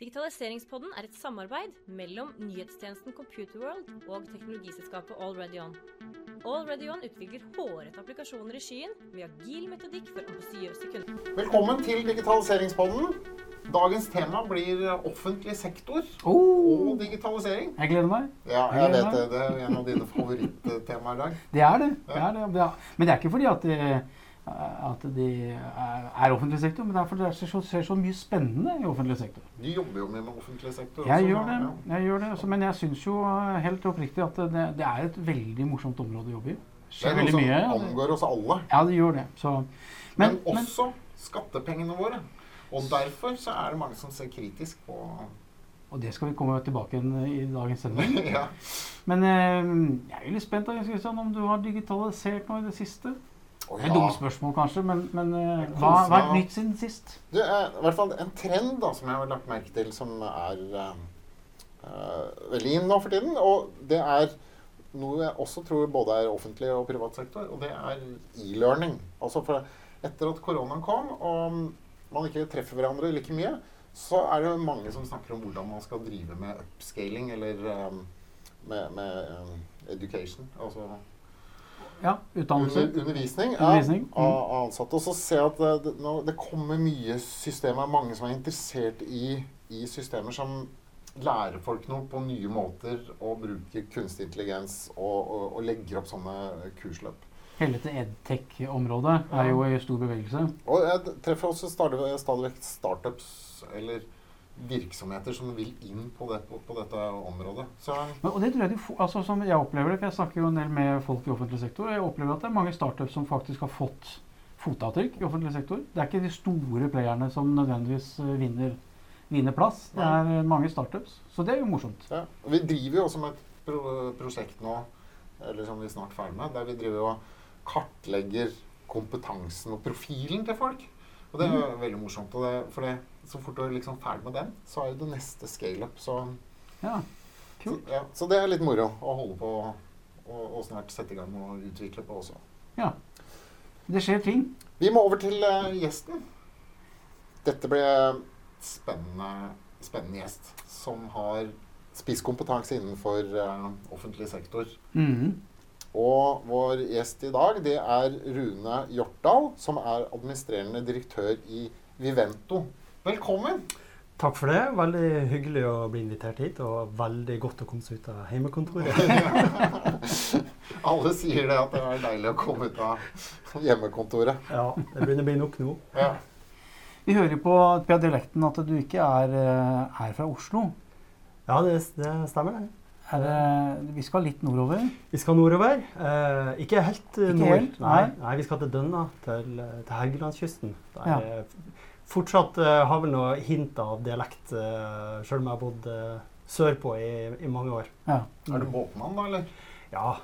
Digitaliseringspodden er et samarbeid mellom nyhetstjenesten Computerworld og teknologiselskapet AlreadyOn. AlreadyOn utvikler hårete applikasjoner i skyen med agil metodikk for ambisiøse kunder. Velkommen til digitaliseringspodden. Dagens tema blir offentlig sektor Oh, og digitalisering. jeg gleder meg. Ja, Jeg jeg vet det. Det er en av dine favorittemaer i dag. Det er det. det, er det. men det er ikke fordi at det, at de er, offentlig sektor, men det er det skjer så, skjer så mye spennende i offentlig sektor. Du jobber jo med, offentlig sektor Jeg også, gjør det. Ja. jeg gjør det. Så, men jeg syns jo helt oppriktig at det, det er et veldig morsomt område å jobbe i. Det er noe som mye. angår oss alle. Ja, det gjør det. Så, Men, men, men, også skattepengene våre. Og derfor så er det mange som ser kritisk på og det skal vi komme tilbake i dagens sending. ja. Men eh, jeg er litt spent da, om du har digitalisert noe i det siste. Det er et dumt spørsmål kanskje, men, men eh, hva, har er nytt siden sist? Det er i hvert fall en trend da, som jeg har lagt merke til, som er eh, eh, veldig inn nå for tiden. Og det er noe jeg også tror både er offentlig og privat sektor, og det er e-learning. Altså for etter at koronaen kom, og man ikke treffer hverandre like mye, så er det mange som snakker om hvordan man skal drive med upscaling, eller um, med, med um, education. Altså Ja, utdannelse. under, undervisning, Undervisning, Ja, mm. av ansatte. Og så ser jeg at det, det, det kommer mye systemer, mange som er interessert i, i systemer som lærer folk noe på nye måter og bruker kunstig intelligens og, og, og legger opp sånne kursløp. Hele dette edtech-området er jo i stor bevegelse. Og jeg treffer også stadig, stadig vekk startups eller virksomheter som vil inn på, det, på, dette området. Så Men, og det tror jeg de, altså, som jeg opplever det, for jeg snakker jo en del med folk i offentlig sektor, og jeg opplever at det er mange startups som faktisk har fått fotavtrykk i offentlig sektor. Det er ikke de store playerne som nødvendigvis eh, vinner, vinner plass. Det er eh, mange startups. Så det er jo morsomt. Ja. og Vi driver jo også med et pro prosjekt nå, eller som vi er snart ferdig med, der vi driver og kartlegger kompetansen og profilen til folk. Og det er jo veldig morsomt. Og det, for det, så fort du er liksom ferdig med den, så er jo det neste scaleup. Så, Ja, så, ja, så det er litt moro å holde på og, og snart sette i gang med å utvikle på også. Ja. Det skjer ting. Vi må over til uh, gjesten. Dette ble spennende, spennende gjest som har spisskompetanse innenfor uh, offentlig sektor. Mhm. Og vår gjest i dag, det er Rune Hjortdal, som er administrerende direktør i Vivento. Velkommen! Takk for det. Veldig hyggelig å bli invitert hit, og veldig godt å komme seg ut av hjemmekontoret. Alle sier det at det er deilig å komme ut av hjemmekontoret. Ja, det begynner å bli nok nå. Ja. Vi hører jo på, på dialekten at du ikke er, her er fra Oslo. Ja, det, det stemmer, det. Er det, vi skal litt nordover. Vi skal nordover. Eh, ikke helt eh, Ikke nord. helt, nei. nei. nei, vi skal til Dønna, til, eh, til Helgelandskysten. Der Ja. er fortsatt uh, har vel noe hint av dialekt, uh, sjøl om jeg har bodd uh, sørpå i, i mange år. Ja. Er du båtmann, da, eller? Ja,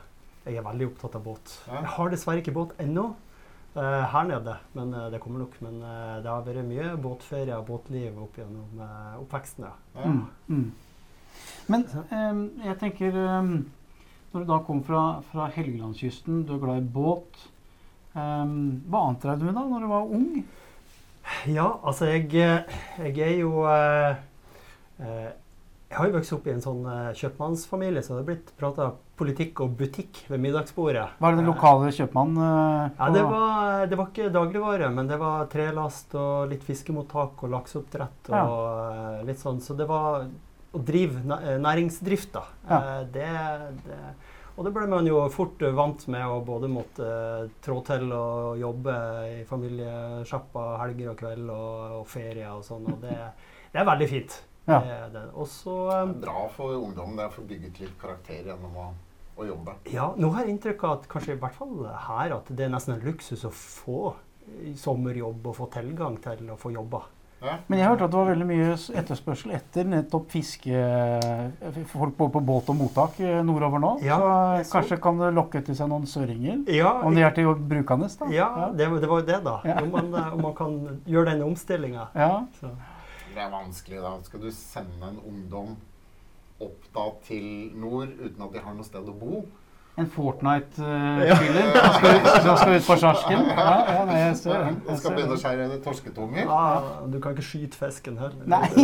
jeg er veldig opptatt av båt. Ja. Jeg har dessverre ikke båt ennå. Uh, her nede, men eh, det kommer nok. Men eh, det har vært mye båtferie og båtliv opp gjennom uh, oppveksten. Ja. Ja. Mm, mm. Men em, jeg tenker em, Når du da kom fra, fra Helgelandskysten, du er glad i båt. em, hva annet drev du med da når du var ung? Ja, altså jeg, eh, jeg er jo eh, eh, Jeg har jo vokst opp i en sånn eh, kjøpmannsfamilie, så det har blitt prata politikk og butikk ved middagsbordet. Var det den lokale kjøpmannen? Ja, det var, det var ikke dagligvare, men det var trelast og litt fiskemottak og lakseoppdrett og eh, litt sånn. Så det var å drive eh, næringsdrift, da. Ja. Eh, Det, det, og det ble man jo fort eh, vant med å både måtte trå til og jobbe i familiesjappa helger og kveld og, og ferie og sånn. Og det, det er veldig fint. Ja. Det er det. Er bra for ungdommen det er å bygge bygget litt karakter gjennom å, å jobbe. Ja, nå har jeg inntrykk av at kanskje i hvert fall her at det er nesten en luksus å få sommerjobb og få tilgang til å få jobba. Men jeg hørte at det var veldig mye etterspørsel etter nettopp fiske... eh, Folk både på båt og mottak eh, nordover nå. Ja, så kanskje så- kanskje kan det lokke til seg noen søringer? Ja, Om de er til brukende, da? ja det, var- det var jo det, da. Ja. Om, man, eh, om man kan gjøre denne omstillinga. Ja. Det er vanskelig, da. Skal du sende en ungdom opp da til nord uten at de har noe sted å bo, en Fortnite-spiller som, skal- som skal ut på sjarsken. Ja, ja, nei, jeg ser den. Jeg skal begynne å skjære torsketunger. Ja, du kan ikke skyte fisken her. Nei.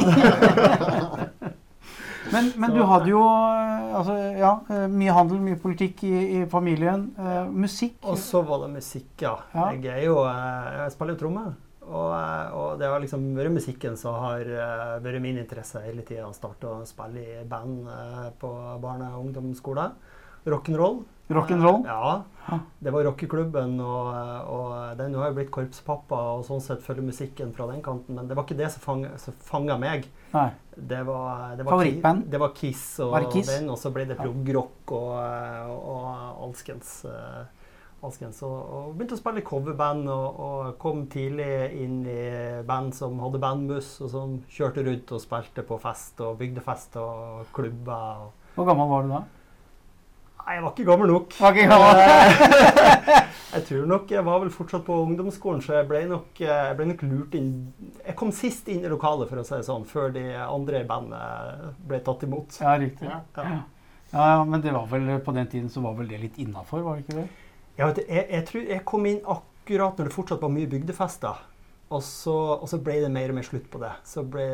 Men, men du hadde jo eh, altså, ja, eh, mye handel, mye politikk i, i familien. Eh, musikk. Og så var det musikk, ja. Ja. Jeg er jo eh, Jeg spiller jo tromme. Og, og det har liksom vært musikken som har vært min interesse hele tida. Starte å spille i band på barne- og ungdomsskole. Rock'n'roll. Rock'n'roll? Ja. Det var rockeklubben, og, og den har jo blitt korpspappa og sånn sett følger musikken fra den kanten, men det var ikke det som fanga, meg. Nei. Det var, det var, Favorittband? Det var Kiss og Var Kiss? den, og så ble det prog-rock og, og alskens. eh, alskens. Og, og begynte å spille i coverband og, kom tidlig inn i band som hadde bandbuss, og som kjørte rundt og spilte på fest og bygdefest og klubber. Hvor gammel var du da? Nei, jeg var ikke gammel nok. Var ikke gammel. jeg tror nok jeg var vel fortsatt på ungdomsskolen, så jeg ble nok, jeg ble nok lurt inn Jeg kom sist inn i lokalet, for å si det sånn, før de andre i bandet ble tatt imot. Ja, riktig. Ja. Ja. ja, ja, men det var vel på den tiden så var vel det litt innafor, var det ikke det? Ja, vet du, jeg, jeg tror jeg kom inn akkurat når det fortsatt var mye bygdefester. Og så, og så ble det mer og mer slutt på det. Så ble,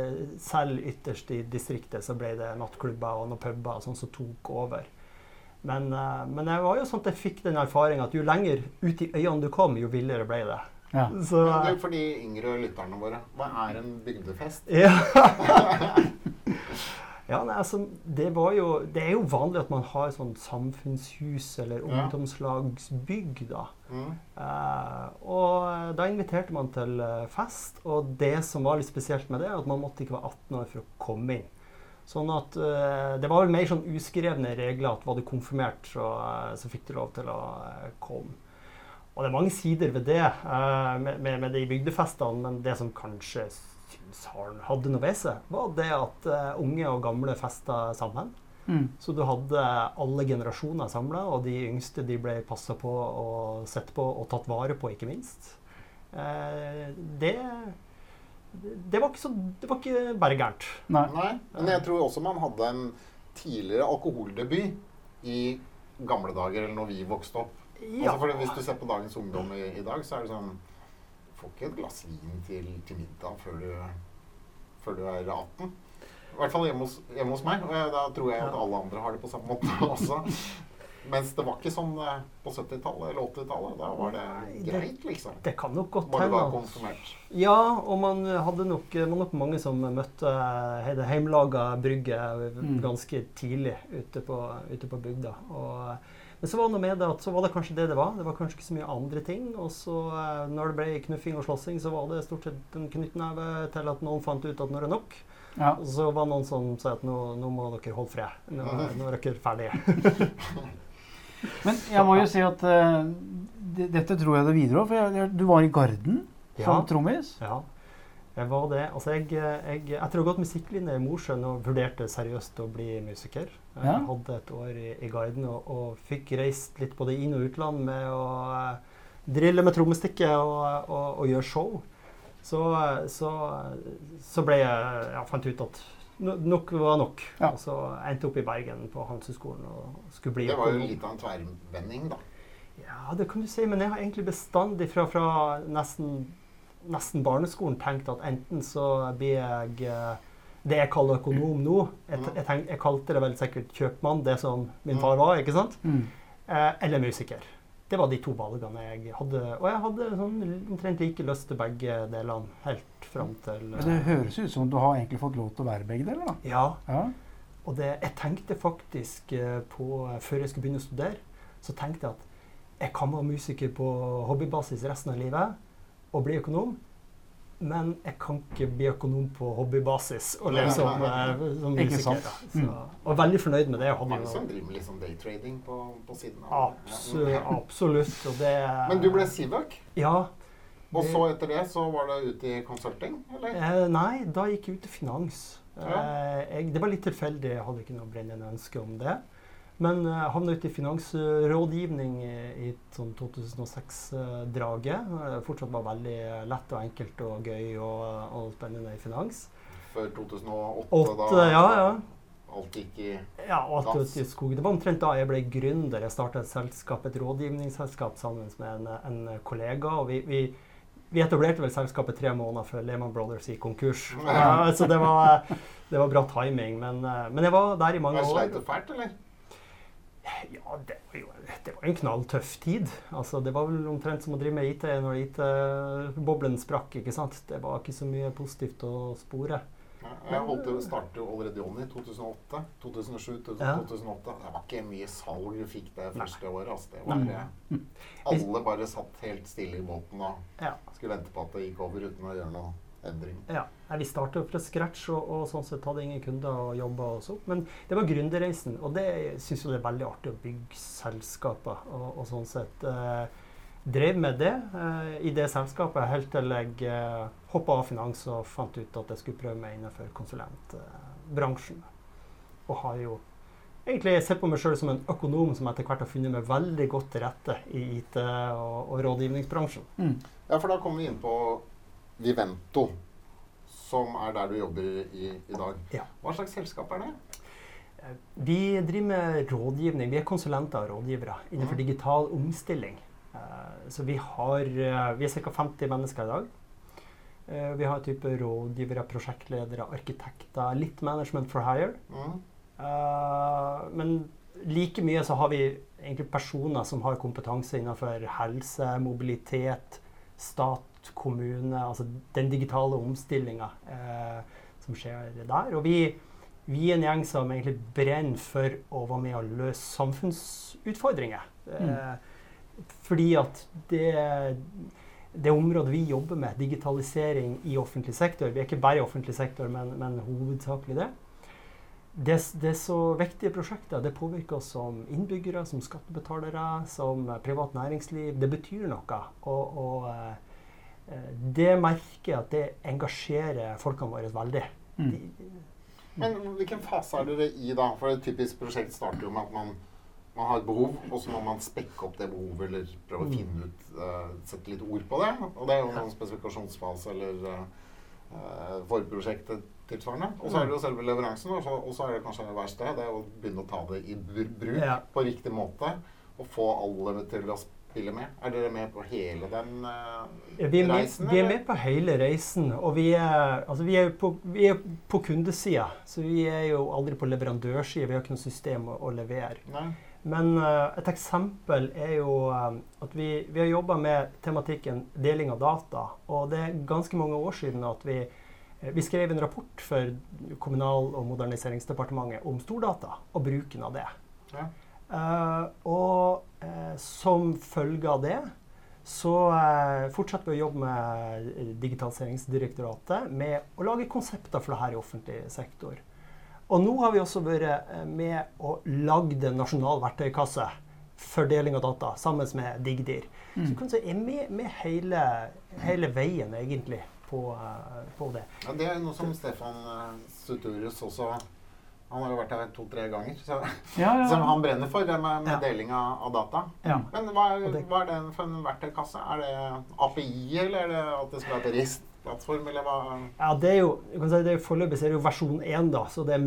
selv ytterst i distriktet så ble det nattklubber og noen puber sånn som tok over. Men, eh, men jeg var jo sånn at jeg fikk den erfaringa at jo lenger ut i øynene du kom, jo villere ble det. Ja. Så, Men du, for de yngre lytterne våre, hva er en bygdefest? ja. ja, nei, altså, det var jo Det er jo vanlig at man har sånn samfunnshus eller ungdomslagsbygg, da. Mm. Uh, og da inviterte man til eh, fest, og det som var litt spesielt med det, er at man måtte ikke være 18 år for å komme inn. Sånn at eh, Det var vel mer sånn uskrevne regler at var du konfirmert, så, eh, så fikk du lov til å eh, komme. Og det er mange sider ved det, med, med, med de bygdefestene, men det som kanskje syns har- hadde noe ved seg, var det at unge og gamle festa sammen. Mm. Så du hadde alle generasjoner samla, og de yngste de ble passa på og sett på og tatt vare på, ikke minst. Eh, det, det, var ikke så, det var ikke bare gærent. Nei. Nei, men jeg tror også man hadde en tidligere alkoholdebut i gamle dager, eller når vi vokste opp. Ja. Altså Hvis du ser på dagens ungdom i, i dag, så er det sånn Du får ikke et glass vin til, til middag før du, før du er 18. I hvert fall hjemme hos, hjemme hos meg. Og jeg, da tror jeg at alle andre har det på samme måte også. Mens det var ikke sånn eh, på 70-tallet eller 80-tallet. Da var det Nei, greit, liksom. Det kan nok godt Bare hende. konfirmert. Ja, og man hadde nok, det var nok mange som møtte he- det heimelaga brygget Mm. ganske tidlig ute på, ute på bygda. Og, men så var det noe med det at så var det kanskje det det var. Det var kanskje ikke så mye andre ting. Og så eh, når det ble knuffing og slåssing, så var det stort sett en knyttneve til at noen fant ut at nå er det nok. Ja. Og så var det noen som sa at nå, nå må dere holde fred. Nå, nå er dere ferdige. Men jeg må jo si at uh, dette tror jeg det videre òg. For jeg, jeg, du var i Garden som Ja. trommis. Ja, jeg var det. Altså jeg, jeg, etter å ha gått musikklinje i Mosjøen og vurderte seriøst å bli musiker Jeg Ja. hadde et år i, i Garden og, og fikk reist litt både inn- og utland med å uh, drille med trommestikket og, og, og gjøre show. Så, eh, så, så ble jeg Jeg fant ut at nok var nok. Ja. Og så endte jeg opp i Bergen på Handelshøyskolen og skulle bli Det var jo litt av en tverrvending, da. Ja, det kan du si, men jeg har egentlig bestandig fra, fra nesten, nesten barneskolen tenkt at enten så blir jeg eh, det jeg kaller økonom nå Jeg, jeg, tenk, jeg kalte det vel sikkert kjøpmann, det som min far var, ikke sant? Mm. Eh, eller musiker. Det var de to valgene jeg hadde. Og jeg hadde sånn omtrent like lyst til begge delene helt fram til Men det høres ut som du har egentlig fått lov til å være begge deler, da. Ja. Ja. Og det, jeg tenkte faktisk eh, på Før jeg skulle begynne å studere, så tenkte jeg at jeg kan være musiker på hobbybasis resten av livet og bli økonom. Men jeg kan ikke bli økonom på hobbybasis og leve som, eh, som Ikke musiker. sant? Da. Så, og veldig fornøyd med det. Hadde Mange som driver med sånn daytrading på, på siden av absu absolutt. Og det Men du ble Sivak, Ja. og det- så etter det så var det ute i consulting, eller? Eh, nei, da gikk jeg ut til finans. Ja. Eh, jeg, det var litt tilfeldig, jeg hadde ikke noe brennende ønske om det. Men eh, jeg havna ute i finansrådgivning i, i sånn 2006-draget. Eh, fortsatt var veldig lett og enkelt og gøy og, og spennende i finans. Før 2008, 8, da ja, ja. alt gikk i Ja, og alt Dans. i skogen. Det var omtrent da jeg ble gründer. Jeg starta et selskap, et rådgivningsselskap sammen med en, en kollega. og vi, vi vi etablerte vel selskapet tre måneder før Lehman Brothers gikk konkurs. Ja, så det var, det var bra timing. Men, eh, men jeg var der i mange år. Sleit du fælt, eller? Ja, det var jo det var en knalltøff tid. Altså, det var vel omtrent som å drive med IT når IT-boblen sprakk. ikke sant? Det var ikke så mye positivt å spore. Jeg holdt jo, startet jo allerede i 2008. 2007, 2008. Det var ikke mye salg du fikk det Nei. første året. Altså. Det var, Nei. eh, alle bare satt helt stille i båten og skulle vente på at det gikk over uten å gjøre noe endring. Ja, Vi starta fra scratch og, og sånn sett hadde ingen kunder og jobba oss opp. Men det var gründerreisen, og det syns jeg det er veldig artig å bygge selskaper. Og, og sånn sett eh, drev med det eh, i det selskapet helt til jeg eh, hoppa av finans og fant ut at jeg skulle prøve meg innenfor konsulentbransjen. og har jo egentlig sett på meg sjøl som en økonom som etter hvert har funnet meg veldig godt til rette i IT- og, og rådgivningsbransjen. Mm. Ja, for da kommer vi inn på Vivento, som er der du jobber i, i dag. Ja. Hva slags selskap er det? Vi driver med rådgivning. Vi er konsulenter og rådgivere innenfor mm. digital omstilling. Eh, Så vi har eh, Vi er ca. 50 mennesker i dag. Eh, Vi har type rådgivere, prosjektledere, arkitekter, litt management for hire. Mm. Men like mye så har vi egentlig personer som har kompetanse innenfor helse, mobilitet, stat, kommune. Altså den digitale omstillinga eh, som skjer der. Og vi, vi er en gjeng som egentlig brenner for å være med og løse samfunnsutfordringer. Eh, fordi at det det området vi jobber med, digitalisering i offentlig sektor Vi er ikke bare i offentlig sektor, men, men hovedsakelig det. Det, det er så viktige prosjekter. Det påvirker oss som innbyggere, som skattebetalere, som privat næringsliv. Det betyr noe. Og, og det merker jeg at det engasjerer folkene våre veldig. Mm. De, Men hvilken fase er dere i da? For et typisk prosjekt starter jo med at man, man har et behov, og så må man spekke opp det behovet eller prøve å Mm. finne ut, uh, sette litt ord på det. Og det er jo noen spesifikasjonsfase eller uh, forprosjektet tilsvarende. Og så er det jo selve leveransen, og så, og så er det kanskje det verste. Det er å begynne å ta det i bruk Ja. på riktig måte. Og få alle til å spille med. Er dere med på hele den uh, Vi med, reisen? vi er med på hele reisen, og vi er, altså vi er, på, vi er på kundesida. Så vi er jo aldri på leverandørsida. Vi har ikke noe system å, å levere. Nei? Men uh, et eksempel er jo eh, at vi, vi har jobba med tematikken deling av data. Og det er ganske mange år siden at vi, vi skrev en rapport for Kommunal- og moderniseringsdepartementet om stordata og bruken av det. Ja. Eh, og eh, som følge av det så eh, fortsetter vi å jobbe med Digitaliseringsdirektoratet med å lage konsepter for det her i offentlig sektor. Og nå har vi også vært med og lagd en nasjonal verktøykasse for deling av data sammen med Digdir. Så du si er med, med hele, hele veien, egentlig, på, på det. Ja, det er noe som Stefan Suturus også Han har jo vært her to-tre ganger. Så, Ja, ja. Som han brenner for, det med, med Ja. deling av, av data. Ja. Men hva er, det- hva er det for en verktøykasse? Er det API, eller er det at det skal være et RIST-plattform, eller hva? Ja, det er jo, kan si, det er jo Foreløpig er det jo versjon 1, da, så det er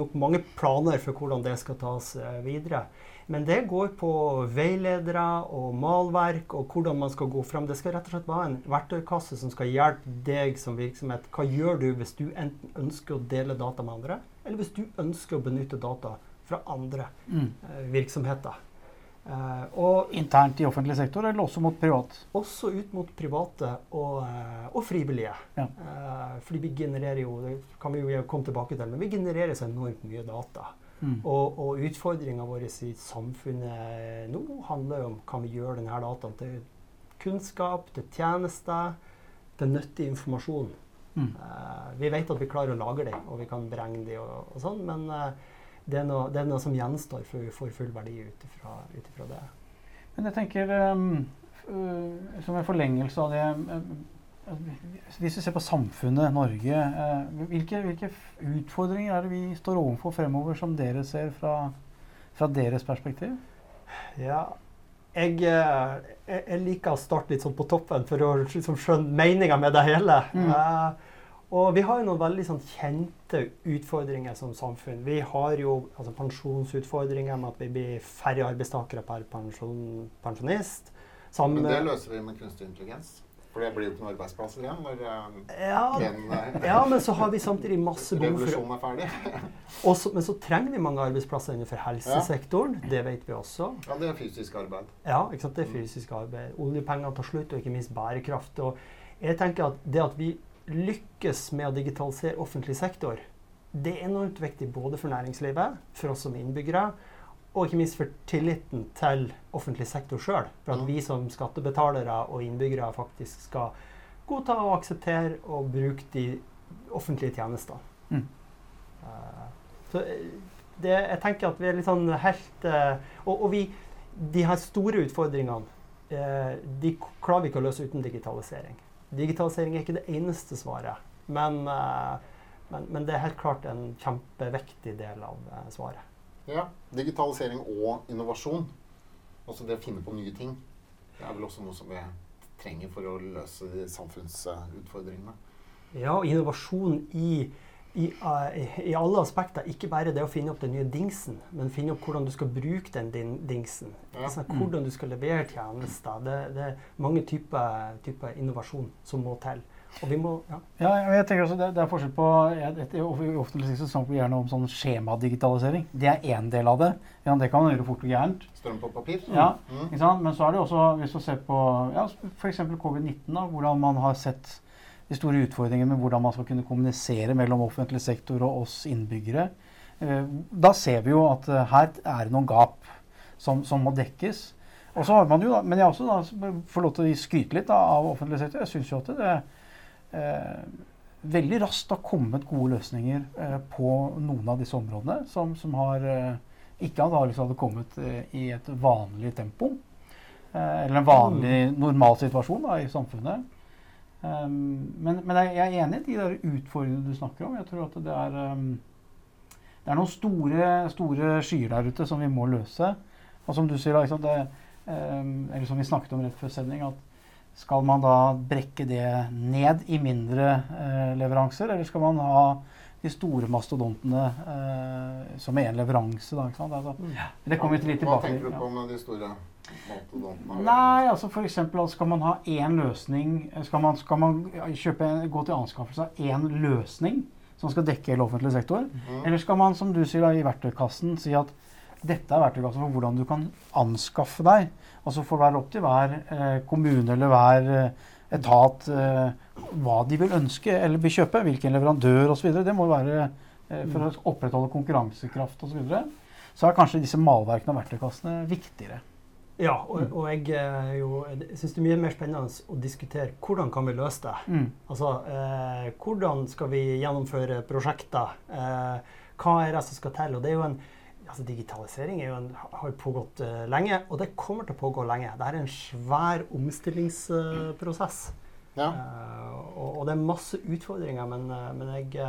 nok mange planer for hvordan det skal tas eh, videre. Men det går på veiledere og malverk og hvordan man skal gå frem. Det skal rett og slett være en verktøykasse som skal hjelpe deg som virksomhet. Hva gjør du hvis du enten ønsker å dele data med andre, eller hvis du ønsker å benytte data fra andre Mm. eh, virksomheter. Eh, og Internt i offentlig sektor, eller også mot privat? også ut mot private og, eh, og frivillige. Ja. Eh, fordi vi genererer jo, det kan vi jo komme tilbake til, men vi genererer så enormt mye data. Mm. Og, og utfordringa vår i samfunnet nå handler jo om kan vi gjøre denne dataen til kunnskap, til tjenester, til nyttig informasjon. Mm. Eh, vi vet at vi klarer å lage det, og vi kan beregne det og, og sånn, men uh, det, er noe, det er noe som gjenstår før vi får full verdi ut ifra, det. Men jeg tenker um, øh, som en forlengelse av det Hvis vi ser på samfunnet Norge, uh, hvilke, hvilke utfordringer er det vi står overfor fremover som dere ser fra, fra deres perspektiv? Ja, jeg, eh, jeg, jeg liker å starte litt sånn på toppen for å liksom skjønne meninga med det hele. Mm. Uh, Og vi har jo noen veldig sånn, kjente utfordringer som samfunn. Vi har jo altså, pensjonsutfordringer med at vi blir færre arbeidstakere per pensjon, pensjonist. Samme, Men det løser vi med kunstig intelligens? For det blir jo ikke noen arbeidsplasser igjen når eh, ja, den, uh, ja, men så har vi samtidig masse behov Revolusjonen er ferdig. også, Men så trenger vi mange arbeidsplasser innenfor helsesektoren. Ja. Det vet vi også. Ja, det er fysisk arbeid. Ja, ikke sant? det er fysisk arbeid. Oljepenger tar slutt, og ikke minst bærekraft. Og jeg tenker at det at vi lykkes med å digitalisere offentlig sektor, det er enormt viktig både for næringslivet, for oss som innbyggere, og ikke minst for tilliten til offentlig sektor sjøl. For at vi som skattebetalere og innbyggere faktisk skal godta og akseptere og bruke de offentlige tjenestene. Mm. Uh, så eh, det, jeg tenker at vi er litt sånn helt uh, og, og, vi, de her store utfordringene de klarer vi ikke å løse uten digitalisering. Digitalisering er ikke det eneste svaret, men, men, men det er helt klart en kjempeviktig del av svaret. Ja. Digitalisering og innovasjon. Altså det å finne på nye ting. Det er vel også noe som vi trenger for å løse de samfunnsutfordringene. Ja, og innovasjon i, i, i, alle aspekter. Ikke bare det å finne opp den nye dingsen, men finne opp hvordan du skal bruke den din, dingsen. Ja. Altså, hvordan du skal levere tjenester. Det, det er mange typer, typer innovasjon som må til. Og vi må, ja. ja jeg tenker også det, det er forskjell på offentlig sektor snakker vi gjerne om sånn skjemadigitalisering. Det er én del av det. Ja, det kan man gjøre fort og gærent. Strøm på papir. Ja, mm. ikke sant? Men så er det også, hvis du ser på ja, f.eks. covid-19, da, hvordan man har sett de store utfordringene med hvordan man skal kunne kommunisere mellom offentlig sektor og oss innbyggere. Eh, da ser vi jo at eh, her er det noen gap som, som må dekkes. Og så har man jo da, Men jeg også da, får lov til å skryte litt da, av offentlig sektor. Jeg syns jo at det, eh, veldig raskt har kommet gode løsninger eh, på noen av disse områdene som, som har, eh, ikke antakeligvis hadde kommet eh, i et vanlig tempo. Eh, eller en vanlig, mm. normal situasjon da, i samfunnet. Um, men, men, jeg er enig i de utfordringene du snakker om. Jeg tror at det er, um, det er noen store, store skyer der ute som vi må løse. Og som du sier, da, det, um, eller som vi snakket om rett før sending, at skal man da brekke det ned i mindre eh, leveranser, eller skal man ha de store mastodontene eh, som én leveranse? Da, altså, mm. det kommer vi litt tilbake til. Hva tenker du på med de store mastodontene? Nei, altså for eksempel, Skal man ha én løsning Skal man, skal man kjøpe, gå til anskaffelse av én løsning som skal dekke hele offentlig sektor? Mm. Eller skal man, som du sier, da, i verktøykassen si at dette er verktøykassen for hvordan du kan anskaffe deg og så får det være opp til hver eh, kommune eller hver eh, etat eh, hva de vil ønske eller vil kjøpe. Hvilken leverandør osv. Det må være for å opprettholde konkurransekraft osv. Så, videre. så er kanskje disse malverkene og verktøykassene viktigere. Ja, og, og jeg, jo, syns det er mye mer spennende å diskutere hvordan kan vi løse det. Mm. Altså, eh, hvordan skal vi gjennomføre prosjekter? Eh, hva er det som skal til? Og det er jo en altså Digitalisering en, har pågått uh, lenge, og det kommer til å pågå lenge. Dette er en svær omstillingsprosess. Uh, ja. uh, og, og, det er masse utfordringer, men, eh, men jeg,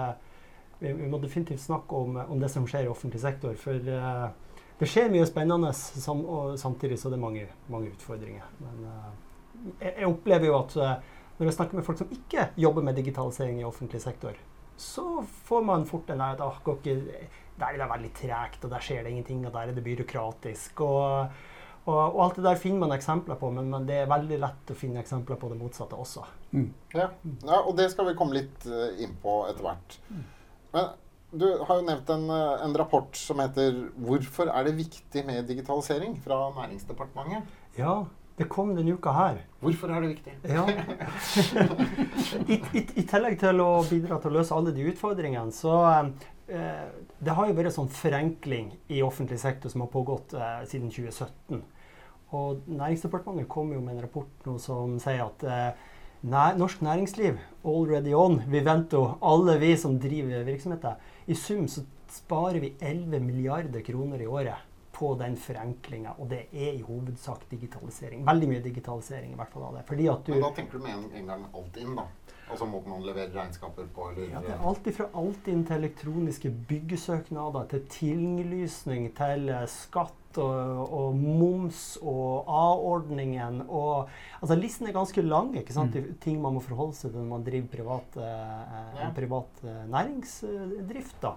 vi, vi, må definitivt snakke om, om, det som skjer i offentlig sektor. For det skjer mye spennende, sam, og samtidig så er det mange, mange utfordringer. Men jeg, jeg, opplever jo at når jeg snakker med folk som ikke jobber med digitalisering i offentlig sektor, så får man fort den der at ah, ikke, der er det veldig tregt, og der skjer det ingenting, og der er det byråkratisk. Og, og, og, alt det der finner man eksempler på, men, men, det er veldig lett å finne eksempler på det motsatte også. Mm. Ja. ja. og det skal vi komme litt uh, inn på etter hvert. Men du har jo nevnt en, eh, en, rapport som heter 'Hvorfor er det viktig med digitalisering?' fra Næringsdepartementet. Ja, det kom denne uka her. Hvorfor er det viktig? Ja. I, i, I, tillegg til å bidra til å løse alle de utfordringene, så eh, Det har jo vært sånn forenkling i offentlig sektor som har pågått eh, siden 2017. Og Næringsdepartementet kom jo med en rapport nå som sier at eh, norsk næringsliv, already on, vi venter alle vi som driver virksomheter, i sum så sparer vi 11 milliarder kroner i året på den forenklinga. Og det er i hovedsak digitalisering. Veldig mye digitalisering. i hvert fall av det. Fordi at du, Men da tenker du med en, en gang alt inn, da? Og så må man levere regnskaper på eller Ja, det er alt fra Altinn til elektroniske byggesøknader, til tinglysning, til eh, skatt og, og moms og A-ordningen og Altså listen er ganske lang, ikke sant? Mm. Ting man må forholde seg til når man driver privat, eh, Ja. en privat eh, næringsdrift. da.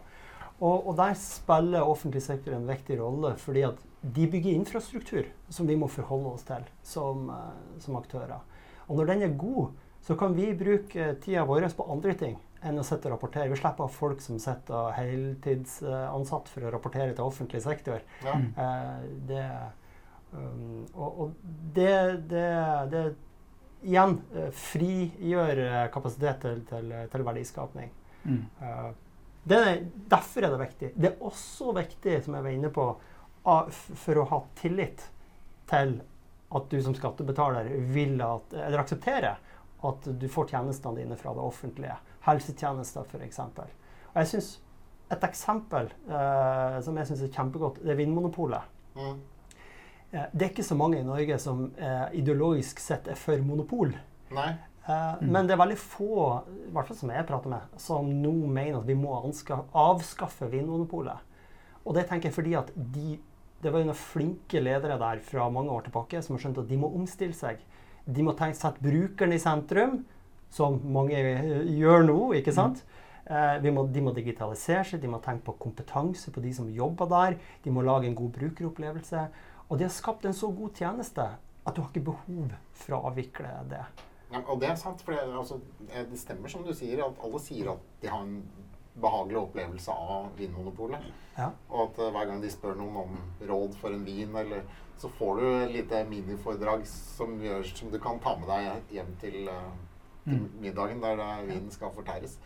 Og, og der spiller offentlig sektor en viktig rolle, fordi at de bygger infrastruktur som vi må forholde oss til som, eh, som aktører. Og når den er god, så kan vi bruke tida vår på andre ting enn å sitte og rapportere. Vi slipper å ha folk som sitter heltidsansatt for å rapportere til offentlig sektor. Ja. Mm. Eh, det, um, og, og det, det, det igjen eh, frigjør eh, kapasitet til, til, til verdiskapning. Mm. Eh, det er, derfor er det viktig. Det er også viktig, som jeg var inne på, for å ha tillit til at du som skattebetaler vil at, eller aksepterer at du får tjenestene dine fra det offentlige. Helsetjenester, f.eks. Og jeg synes Et eksempel eh, som jeg syns er kjempegodt, det er Vinmonopolet. Mm. Eh, det er ikke så mange i Norge som eh, ideologisk sett er for monopol. Nei. Eh, Mm. Men det er veldig få, i hvert fall som jeg prater med, som nå mener at vi må avskaffe Vinmonopolet. Og det tenker jeg fordi at de Det var jo noen flinke ledere der fra mange år tilbake som har skjønt at de må omstille seg. De må tenke sette brukeren i sentrum, som mange gjør nå, ikke sant? Vi må, de må digitalisere seg, de må tenke på kompetanse på de som jobber der. De må lage en god brukeropplevelse. Og de har skapt en så god tjeneste at du har ikke behov for å avvikle det. Ja, og det er sant, for det, altså, eh, det stemmer som du sier, at alle sier at de har en behagelig opplevelse av Vinmonopolet. Ja. Og at eh, hver gang de spør noen om råd for en vin, eller, så får du et lite miniforedrag som, gjør, som du kan ta med deg hjem til, eh, til Mm. middagen, der vinen skal fortæres.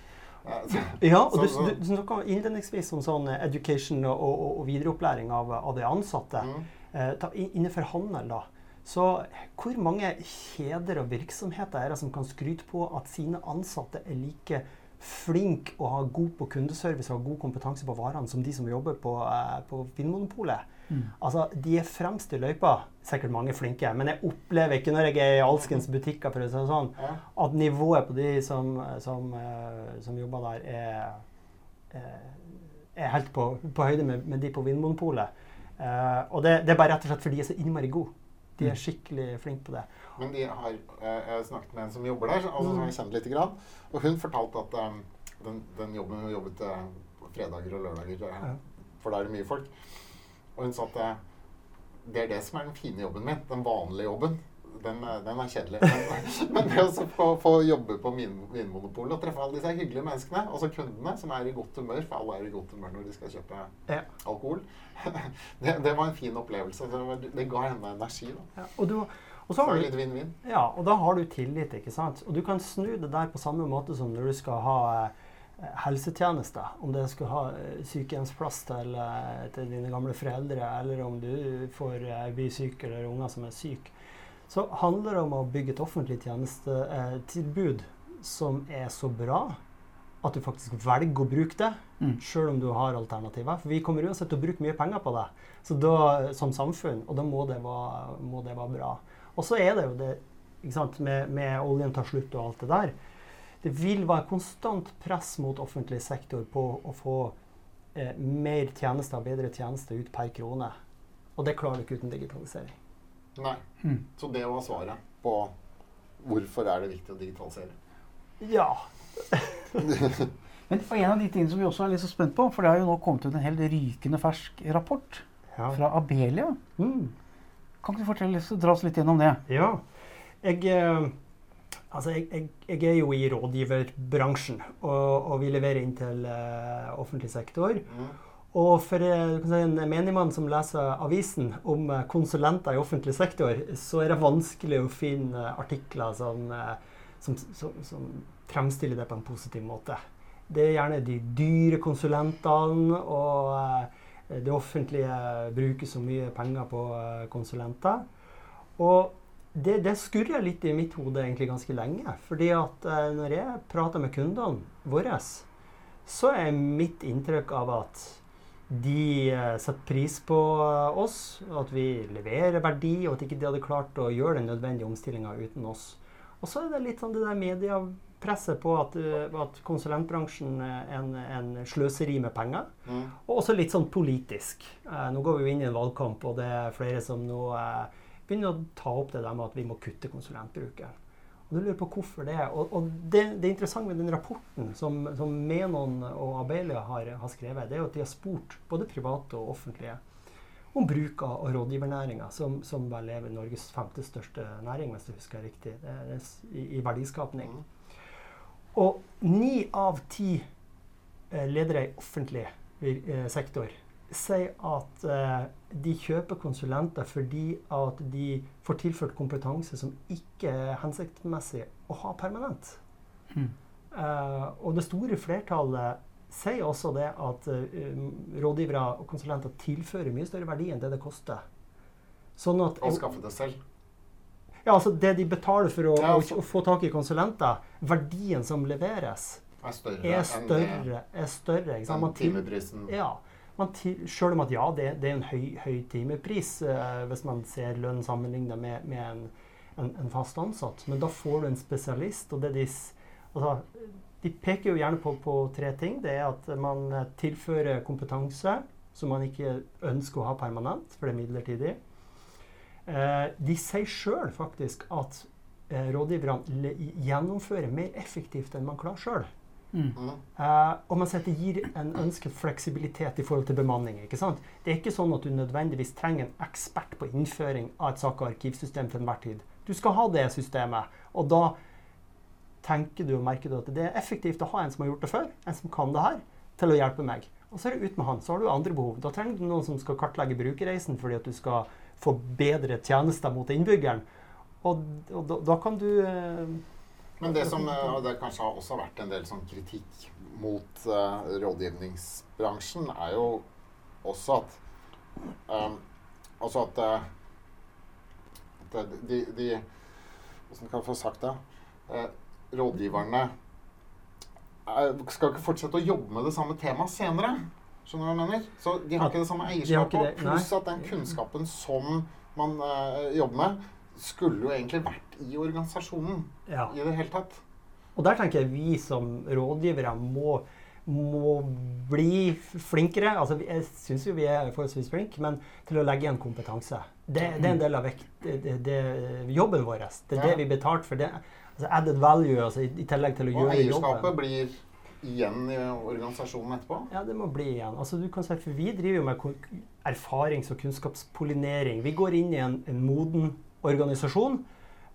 Eh, Ja, og Så- du, så- du, du snakka innledningsvis om sånn education og, og, og videreopplæring av, av de ansatte. Mm. Eh, ta, innenfor handel, da. Så hvor mange kjeder og virksomheter er det som kan skryte på at sine ansatte er like flinke og har god på kundeservice og har god kompetanse på varene som de som jobber på, eh, på Vinmonopolet? Mm. Altså, De er fremst i løypa. Sikkert mange flinke, men jeg opplever ikke når jeg er i alskens butikker for å si det sånn, at nivået på de som, som, eh, som jobber der, er, er, er helt på, på høyde med, med de på Vinmonopolet. Eh, og det, det er bare rett og slett fordi de er så innmari gode. De er skikkelig flinke på det. Men de har, jeg har snakket med en som jobber der, altså, som jeg kjenner litt, grann. Og hun fortalte at um, den, den jobben hun jobbet eh, fredager og lørdager, eh, for da er det mye folk. Og hun sa at eh, det er det som er den fine jobben min. Den vanlige jobben. Den, eh, den er kjedelig. Men, men det å få, få jobbe på Vin- Vinmonopolet og treffe alle disse hyggelige menneskene, også kundene, som er i godt humør, for alle er i godt humør når de skal kjøpe Ja. alkohol, det, det var en fin opplevelse. Det, det ga henne energi. Ja, og, du, og, så har du, er litt vinn-vinn. ja, og da har du tillit, ikke sant? Og du kan snu det der på samme måte som når du skal ha helsetjeneste. helsetjenester. Om det skal ha eh, sykehjemsplass til, eh, til dine gamle foreldre, eller om du får eh, bli syk eller unger som er syke. Så handler det om å bygge et offentlig tjenestetilbud som er så bra at du faktisk velger å bruke det, Mm. sjøl om du har alternativer. For vi kommer uansett til å bruke mye penger på det så da, som samfunn, og da må det være, må det være bra. Og så er det jo det sant, med, med oljen tar slutt og alt det der. Det vil være konstant press mot offentlig sektor på å få eh, mer tjenester, og bedre tjenester ut per krone. Og det klarer du ikke uten digitalisering. Nei. Mm. Så det var svaret på hvorfor er det viktig å digitalisere. Ja. Men en av de tingene som vi også er litt så spent på, for det har jo nå kommet ut en helt rykende fersk rapport Ja. fra Abelia. Mm. Kan ikke du fortelle, dra oss litt gjennom det? Ja. Jeg, eh, altså jeg, jeg, jeg er jo i rådgiverbransjen, og, og vi leverer inn til uh, offentlig sektor. Mm. Og for eh, en menigmann som leser avisen om eh, konsulenter i offentlig sektor, så er det vanskelig å finne artikler som, eh, som, som, som fremstiller det på en positiv måte. Det er gjerne de dyre konsulentene, og eh, det offentlige bruker så mye penger på eh, konsulenter. Og det, det skurrer litt i mitt hode egentlig ganske lenge. fordi at eh, når jeg prater med kundene våre, så er mitt inntrykk av at de eh, setter pris på eh, oss, at vi leverer verdi, og at ikke de hadde klart å gjøre den nødvendige omstillinga uten oss. Og så er det litt sånn det der mediepresset på at, uh, at konsulentbransjen er en, en, sløseri med penger. Mm. Og også litt sånn politisk. Nå går vi jo inn i en valgkamp, og det er flere som nå begynner å ta opp det der med at vi må kutte konsulentbruken. Og du lurer på hvorfor det. Og, og det, det interessante med den rapporten som, som Menon og Abelia har, har, skrevet, det er jo at de har spurt både private og offentlige om bruk av rådgivernæringa, som, som vel er Norges femte største næring, hvis du husker riktig, i, i verdiskapning. Og ni av ti eh, ledere i offentlig eh, sektor sier at eh, de kjøper konsulenter fordi at de får tilført kompetanse som ikke er hensiktsmessig å ha permanent. Mm. Eh, og det store flertallet sier også det at eh, rådgivere og konsulenter tilfører mye større verdi enn det det koster. Sånn at, og skaffe det selv? Ja, altså det de betaler for å, ja, altså. å, å få tak i konsulenter, verdien som leveres, er større, er større. Er større enn timeprisen. Ja selv om at ja, det, det er en høy, høy timepris eh, hvis man ser lønn sammenlignet med, med en, en, en, fast ansatt. Men da får du en spesialist. og det de, altså, de peker jo gjerne på, på, tre ting. Det er at man tilfører kompetanse som man ikke ønsker å ha permanent, for det er midlertidig. Eh, de sier sjøl faktisk at eh, rådgiverne gjennomfører mer effektivt enn man klarer sjøl. Mm. Uh, og man det gir en ønsket fleksibilitet i forhold til bemanning. ikke sant? Det er ikke sånn at du nødvendigvis trenger en ekspert på innføring av et sak- og arkivsystem til enhver tid. Du skal ha det systemet. Og da tenker du og merker du at det er effektivt å ha en som har gjort det før, en som kan det her, til å hjelpe meg. Og så er det ut med han. Så har du andre behov. Da trenger du noen som skal kartlegge brukerreisen fordi at du skal få bedre tjenester mot innbyggeren. Og, og da, da, kan du uh, men det som eh, det kanskje har også vært en del sånn kritikk mot uh, rådgivningsbransjen, er jo også at um, Altså at, uh, at de, de Hvordan kan jeg få sagt det? Uh, rådgiverne er, skal ikke fortsette å jobbe med det samme temaet senere. Skjønner du hva jeg mener? Så de har ikke det samme eierskapet. Pluss at den kunnskapen som man jobber med, skulle jo egentlig vært i organisasjonen ja. i det hele tatt. Og der tenker jeg vi som rådgivere må, må bli flinkere. Altså, jeg syns jo vi er forholdsvis flinke, men til å legge igjen kompetanse. Det, det er en del av vekt, det, det, jobben vår. Det er ja. det vi betalte for. det. Altså added value altså, i, i, tillegg til å gjøre jobben. Og eierskapet blir igjen i organisasjonen etterpå? Ja, det må bli igjen. Altså, du kan si, for Vi driver jo med erfarings- og kunnskapspollinering. Vi går inn i en, en moden organisasjon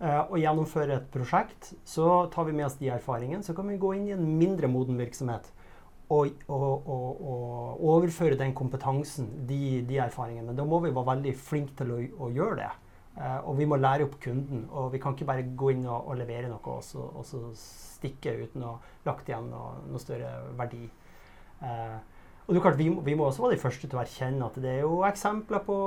uh, og gjennomfører et prosjekt, så tar vi med oss de erfaringene. Så kan vi gå inn i en mindre moden virksomhet og, og, og, og overføre den kompetansen, de, de, erfaringene. Men da må vi være veldig flinke til å, å gjøre det. Uh, og vi må lære opp kunden. Og vi kan ikke bare gå inn og, levere noe og så, og så stikke uten å lagt igjen noe, noe større verdi. Eh, og det er klart, vi, vi, må også være de første til å erkjenne at det er jo eksempler på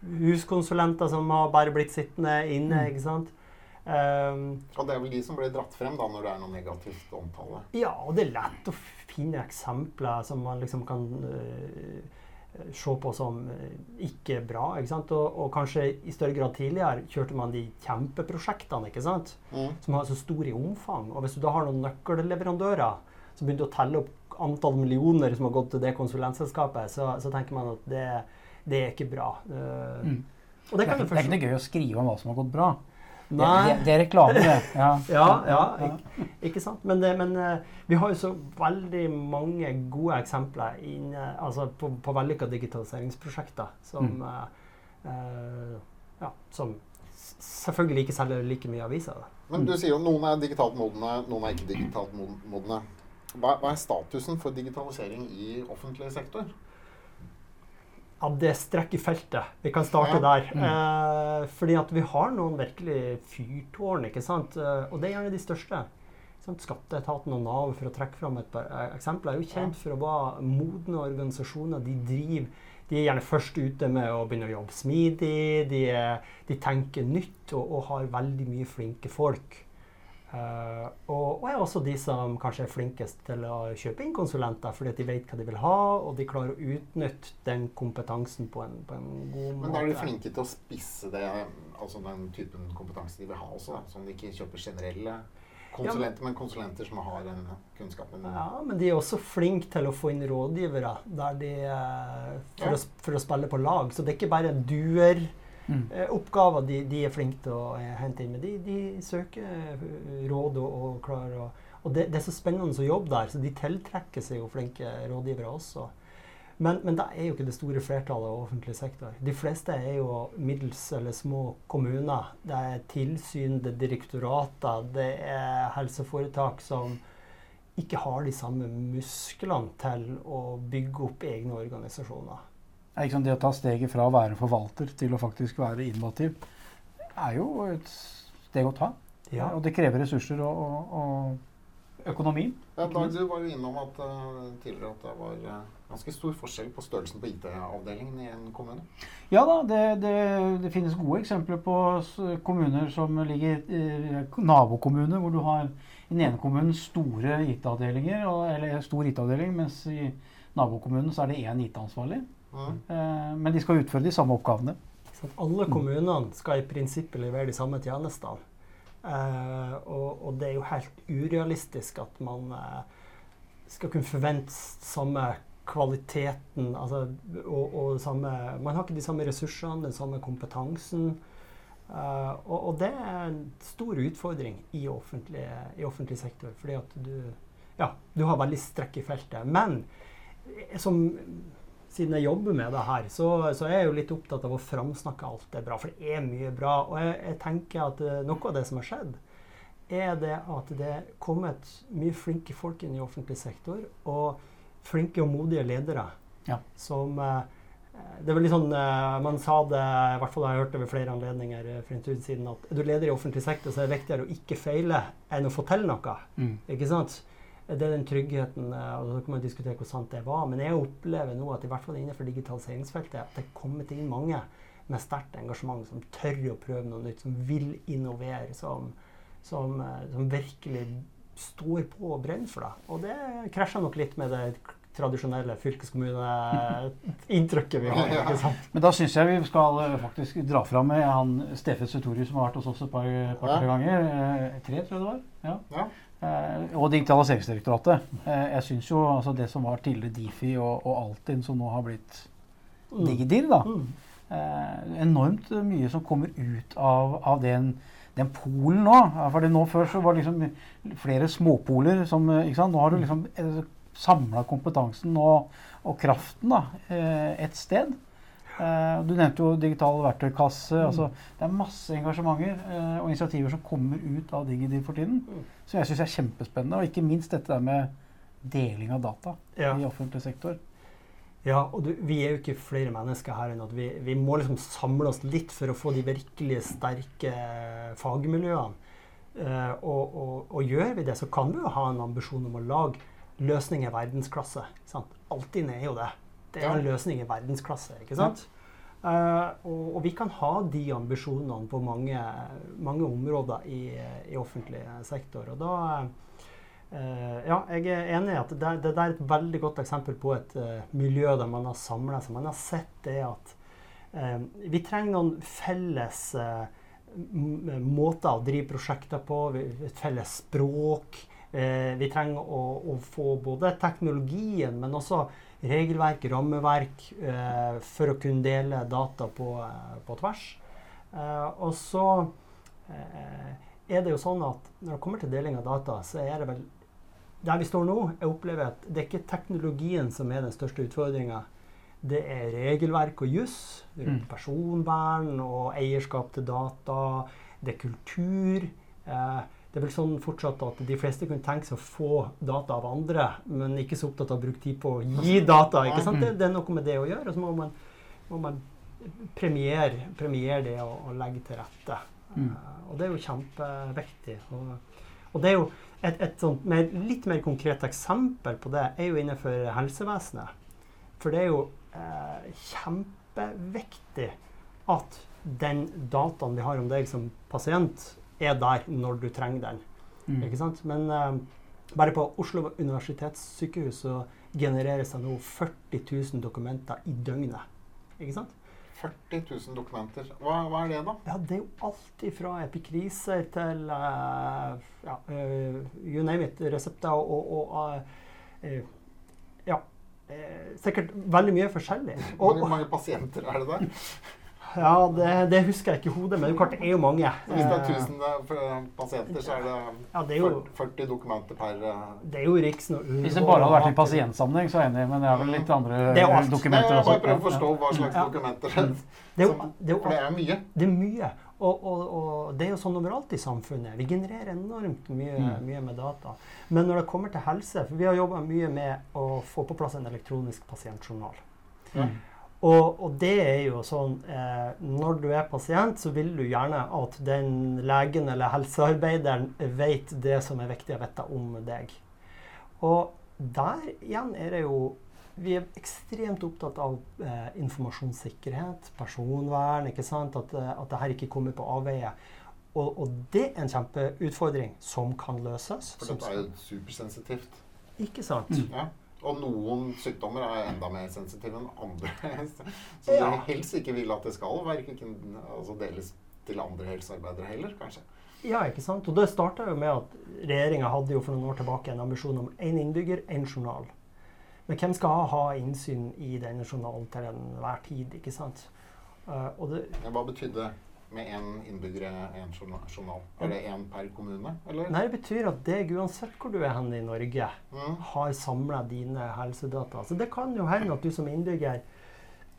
huskonsulenter som har bare blitt sittende inne. Mm. ikke sant? Um, og det er vel de som blir dratt frem da når det er noe negativt omtale? Ja, og det er lett å finne eksempler som man liksom kan uh, se på som uh, ikke bra. ikke sant? Og, og, kanskje i større grad tidligere kjørte man de kjempeprosjektene ikke sant? Mm. som har så stor i omfang. Og hvis du da har noen nøkkelleverandører som begynte å telle opp antall millioner som har gått til det konsulentselskapet, så, så tenker man at det, det er ikke bra. Mm. Og det, er ikke, det, er ikke noe gøy å skrive om hva som har gått bra. Nei. Det, det, er reklame, det. Ja, ja, ja ikke, ikke, sant. Men, men uh, vi har jo så veldig mange gode eksempler inn, altså på, på vellykka digitaliseringsprosjekter som, mm. uh, ja, som selvfølgelig ikke selger like mye aviser. Men du sier jo noen er digitalt modne, noen er ikke digitalt modne. Hva, hva, er statusen for digitalisering i offentlig sektor? Ja, Det strekker feltet. Vi kan starte ja. der. Mm. Eh, fordi at vi har noen virkelig fyrtårn, ikke sant? Eh, og det er gjerne de største. Skatteetaten og Nav, for å trekke fram et par eh, eksempler, er jo kjent for å være modne organisasjoner. De driver de er gjerne først ute med å begynne å jobbe smidig. De, de tenker nytt og, og, har veldig mye flinke folk. Uh, og, og, er også de som kanskje er flinkest til å kjøpe inn konsulenter, fordi de vet hva de vil ha, og de klarer å utnytte den kompetansen på en, på en god måte. Men da er de flinke til å spisse det, altså den typen kompetanse de vil ha også, sånn de ikke kjøper generelle konsulenter, men konsulenter som har den kunnskapen. Ja, men de er også flinke til å få inn rådgivere der de, eh, for, Ja. å, for å spille på lag. Så det er ikke bare duer. Mm. eh, Oppgaver de, de er flinke til å eh, hente inn, med. de, de søker eh, råd og, og klarer å Og det, det er så spennende å jobbe der, så de tiltrekker seg jo flinke rådgivere også. Men, men det er jo ikke det store flertallet av offentlig sektor. De fleste er jo middels eller små kommuner. Det er tilsyn, det er direktorater, det er helseforetak som ikke har de samme musklene til å bygge opp egne organisasjoner. Ja, liksom Det å ta steget fra å være forvalter til å faktisk være innovativ, er jo et steg å ta. Og det krever ressurser og, og, og økonomi. Ja, Dag, du var jo innom at, eh, tidligere at det var eh, ganske stor forskjell på størrelsen på IT-avdelingen i en kommune. Ja da, det, det, det finnes gode eksempler på kommuner som ligger eh, nabokommuner, hvor du har i den ene kommunen store IT-avdelinger, eller stor IT-avdeling, mens i nabokommunen så er det én IT-ansvarlig. Eh, men de skal utføre de samme oppgavene. Så alle kommunene skal i prinsippet levere de samme tjenestene. Eh, og, og det er jo helt urealistisk at man eh, skal kunne forvente samme kvaliteten altså, og, og samme Man har ikke de samme ressursene, den samme kompetansen. Uh, og, og det er en stor utfordring i offentlig, i offentlig sektor, fordi at du ja, du har veldig strekk i feltet. Men som siden jeg jobber med det her, så, så er jeg jo litt opptatt av å framsnakke alt det bra. For det er mye bra. Og jeg, jeg tenker at eh, noe av det som har skjedd, er det at det er kommet mye flinke folk inn i offentlig sektor. Og flinke og modige ledere Ja. som eh, det er vel litt sånn, eh, Man sa det, i hvert fall har jeg hørt det ved flere anledninger for en stund siden, at er du leder i offentlig sektor, så er det viktigere å ikke feile enn å få til noe. Ikke sant? Det er den tryggheten, eh, og så kan man diskutere hvor sant det var. Men jeg opplever nå at i hvert fall innenfor digitaliseringsfeltet at det er kommet inn mange med sterkt engasjement som tør å prøve noe nytt, som vil innovere, som, som, eh, som virkelig står på og brenner for det. Og det krasjer nok litt med det tradisjonelle fylkeskommuneinntrykket vi har. ikke sant? Men da syns jeg vi skal eh, faktisk dra fram med han Stefe Sutorius som har vært hos oss et par, par Ja. ganger. Tre, tror jeg det var. Ja. Ja. Eh, og Digitaliseringsdirektoratet. Eh, jeg syns jo altså det som var tidligere Difi og, og Altinn, som nå har blitt Digidir, da. Mm. Eh, enormt mye som kommer ut av, av den, den polen nå. Fordi nå før så var det liksom flere småpoler som ikke sant? Nå har du liksom samla kompetansen og, og kraften da, et sted. Eh, Du nevnte jo digital verktøykasse. altså Det er masse engasjementer eh, og initiativer som kommer ut av DigiDiv for tiden. Mm. Som jeg syns er kjempespennende. Og ikke minst dette der med deling av data Ja. i offentlig sektor. Ja, og du, vi er jo ikke flere mennesker her enn at vi, vi må liksom samle oss litt for å få de virkelig sterke fagmiljøene. Uh, og, og, og gjør vi det, så kan vi jo ha en ambisjon om å lage løsninger i verdensklasse. Altinn er jo det. Det er en løsning i verdensklasse. ikke sant? Uh, og, og vi kan ha de ambisjonene på mange, mange områder i, i offentlig sektor. Og da uh, ja, jeg er enig i at det, det er et veldig godt eksempel på et uh, miljø der man har samla seg. Man har sett det at vi trenger noen felles måter å drive prosjekter på. Et felles språk. Vi trenger å, å få både teknologien, men også regelverk, rammeverk, eh, for å kunne dele data på, eh, på tvers. Eh, og så eh, er det jo sånn at når det kommer til deling av data, så er det vel der vi står nå, jeg opplever at det er ikke teknologien som er den største utfordringa. Det er regelverk og juss rundt Mm. personvern og eierskap til data. Det er kultur. Eh, det er vel sånn fortsatt at de fleste kunne tenke seg å få data av andre, men ikke så opptatt av å bruke tid på å gi data. ikke sant? Det, det er noe med det å gjøre. Og så må man, må man premiere, premiere det og, og legge til rette. Mm. Eh, og det er jo kjempeviktig. Og, og det er jo et, et sånt mer, litt mer konkret eksempel på det er jo innenfor helsevesenet. For det er jo eh, kjempeviktig at den dataen vi har om deg som pasient, er der når du trenger den. Mm. Ikke sant? Men eh, bare på Oslo universitetssykehus så genereres det nå 40 000 dokumenter i døgnet. Ikke sant? 40 000 dokumenter. Hva, hva er det, da? Ja, det er jo alt fra epikriser til uh, ja, uh, you name it, resepter og, og uh, Ja. sikkert veldig mye forskjellig. Hvor mange pasienter er det der? Ja, det, det, husker jeg ikke i hodet, men det er jo mange. Så hvis det er 1000 eh, pasienter, så er det, ja, det er jo, 40 dokumenter per eh, Det er jo riks Hvis det bare hadde vært i pasientsammenheng, så er jeg enig, men det er vel litt andre det er dokumenter er Jeg bare prøv å forstå hva slags ja. dokumenter det er. Det er jo, det er jo, for det er mye. Det er mye. Og, og, og, det er jo sånn overalt i samfunnet. Vi genererer enormt mye, mm. mye, med data. Men når det kommer til helse For vi har jobba mye med å få på plass en elektronisk pasientjournal. Mm. Og, og, det er jo sånn eh, Når du er pasient, så vil du gjerne at den legen eller helsearbeideren vet det som er viktig å vite om deg. Og der igjen er det jo Vi er ekstremt opptatt av eh, informasjonssikkerhet, personvern, ikke sant? At, eh, at det her ikke kommer på avveie. Og, og, det er en kjempeutfordring som kan løses. For dette er jo supersensitivt. Ikke sant? Mm. Ja. Og noen sykdommer er enda mer sensitive enn andre. Så ja. du helst ikke vil at det skal verken altså deles til andre helsearbeidere heller, kanskje. Ja, ikke sant. Og det starta jo med at regjeringa hadde jo for noen år tilbake en ambisjon om én innbygger, én journal. Men hvem skal ha innsyn i denne journalen til enhver tid, ikke sant? Uh, det, Hva betydde det? Med én innbygger én journal? Er det én per kommune? Eller? Nei, Det betyr at deg, uansett hvor du er hen i Norge, mm. har samla dine helsedata. Så det kan jo hende at du som innbygger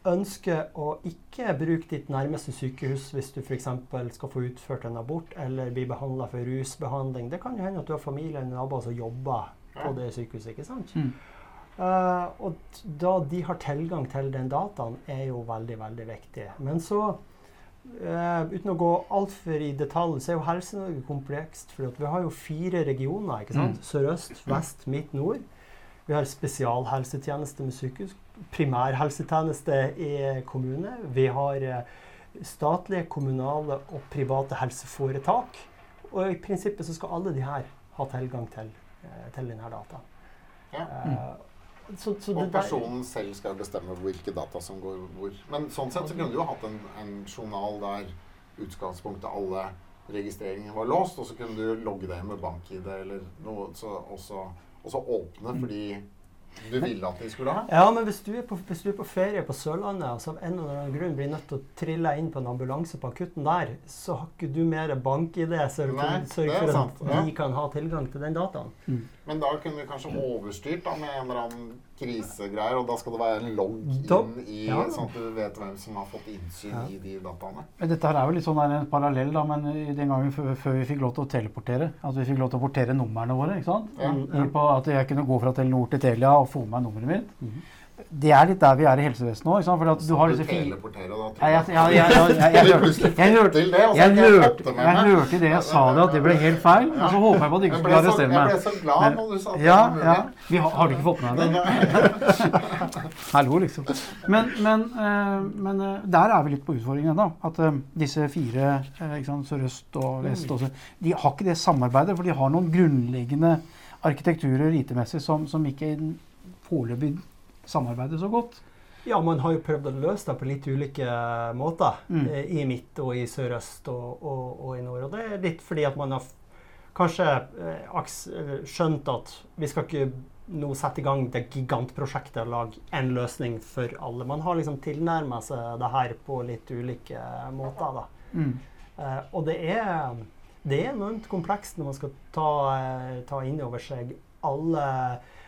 ønsker å ikke bruke ditt nærmeste sykehus hvis du f.eks. skal få utført en abort eller bli behandla for rusbehandling. Det kan jo hende at du har familie eller naboer som jobber på det sykehuset. ikke sant? Mm. Uh, og da de har tilgang til den dataen, er jo veldig, veldig viktig. Men så Uh, uten å gå altfor i detalj, så er jo Helse-Norge komplekst. For vi har jo fire regioner. ikke sant? Mm. Sørøst, vest, midt, nord. Vi har spesialhelsetjeneste med sykehus. Primærhelsetjeneste i kommune. Vi har uh, statlige, kommunale og private helseforetak. Og i prinsippet så skal alle de her ha tilgang til, uh, til denne dataen. Ja. Mm. Så, så og personen selv skal bestemme hvilke data som går hvor. Men sånn sett så kunne du jo hatt en, en journal der utgangspunktet alle registreringer var låst, og så kunne du logge deg med bank-ID eller noe, så, og så åpne fordi du ville at de skulle ha? Ja, men hvis du er på, du er på ferie på Sørlandet og så av en eller annen grunn blir nødt til å trille inn på en ambulanse på akutten der, så har ikke du mer bank-ID så du kan sørge for at ja. de kan ha tilgang til den dataen. Mm. Men da kunne vi kanskje overstyrt da, med en eller annen krisegreier, og da skal det være en logg inn i, ja. sånn at du vet hvem som har fått innsyn ja. i de dataene. Dette her er jo litt sånn en parallell, da, men den gangen før, før, vi fikk lov til å teleportere, at vi fikk lov til å portere numrene våre, ikke sant? Ja. På at jeg kunne gå fra Telenor til Telia og få med meg nummeret mitt. Mm det er litt der vi er i helsevesenet nå. For du har disse fire Jeg hørte det jeg sa det, at det ble helt feil. Og så håper jeg på at du ikke skulle arrestere meg. Jeg ble så glad når du sa det. Ja, ja. Vi har, har, du ikke fått med deg det? Hallo, liksom. Men, men, uh, men uh, der er vi litt på utfordringen ennå. At uh, disse fire, Sørøst og Vest også, de har ikke det samarbeidet. For de har noen grunnleggende arkitekturer IT-messig som, som ikke foreløpig samarbeider så godt? Ja, man har jo prøvd å løse det på litt ulike måter. Mm. Eh, I midt og i sørøst og, og, og, i nord. Og det er litt fordi at man har kanskje eh, skjønt at vi skal ikke nå sette i gang det gigantprosjektet og lage en løsning for alle. Man har liksom tilnærma seg det her på litt ulike måter. da. Mm. Uh, og det er, det er enormt komplekst når man skal ta, ta inn over seg alle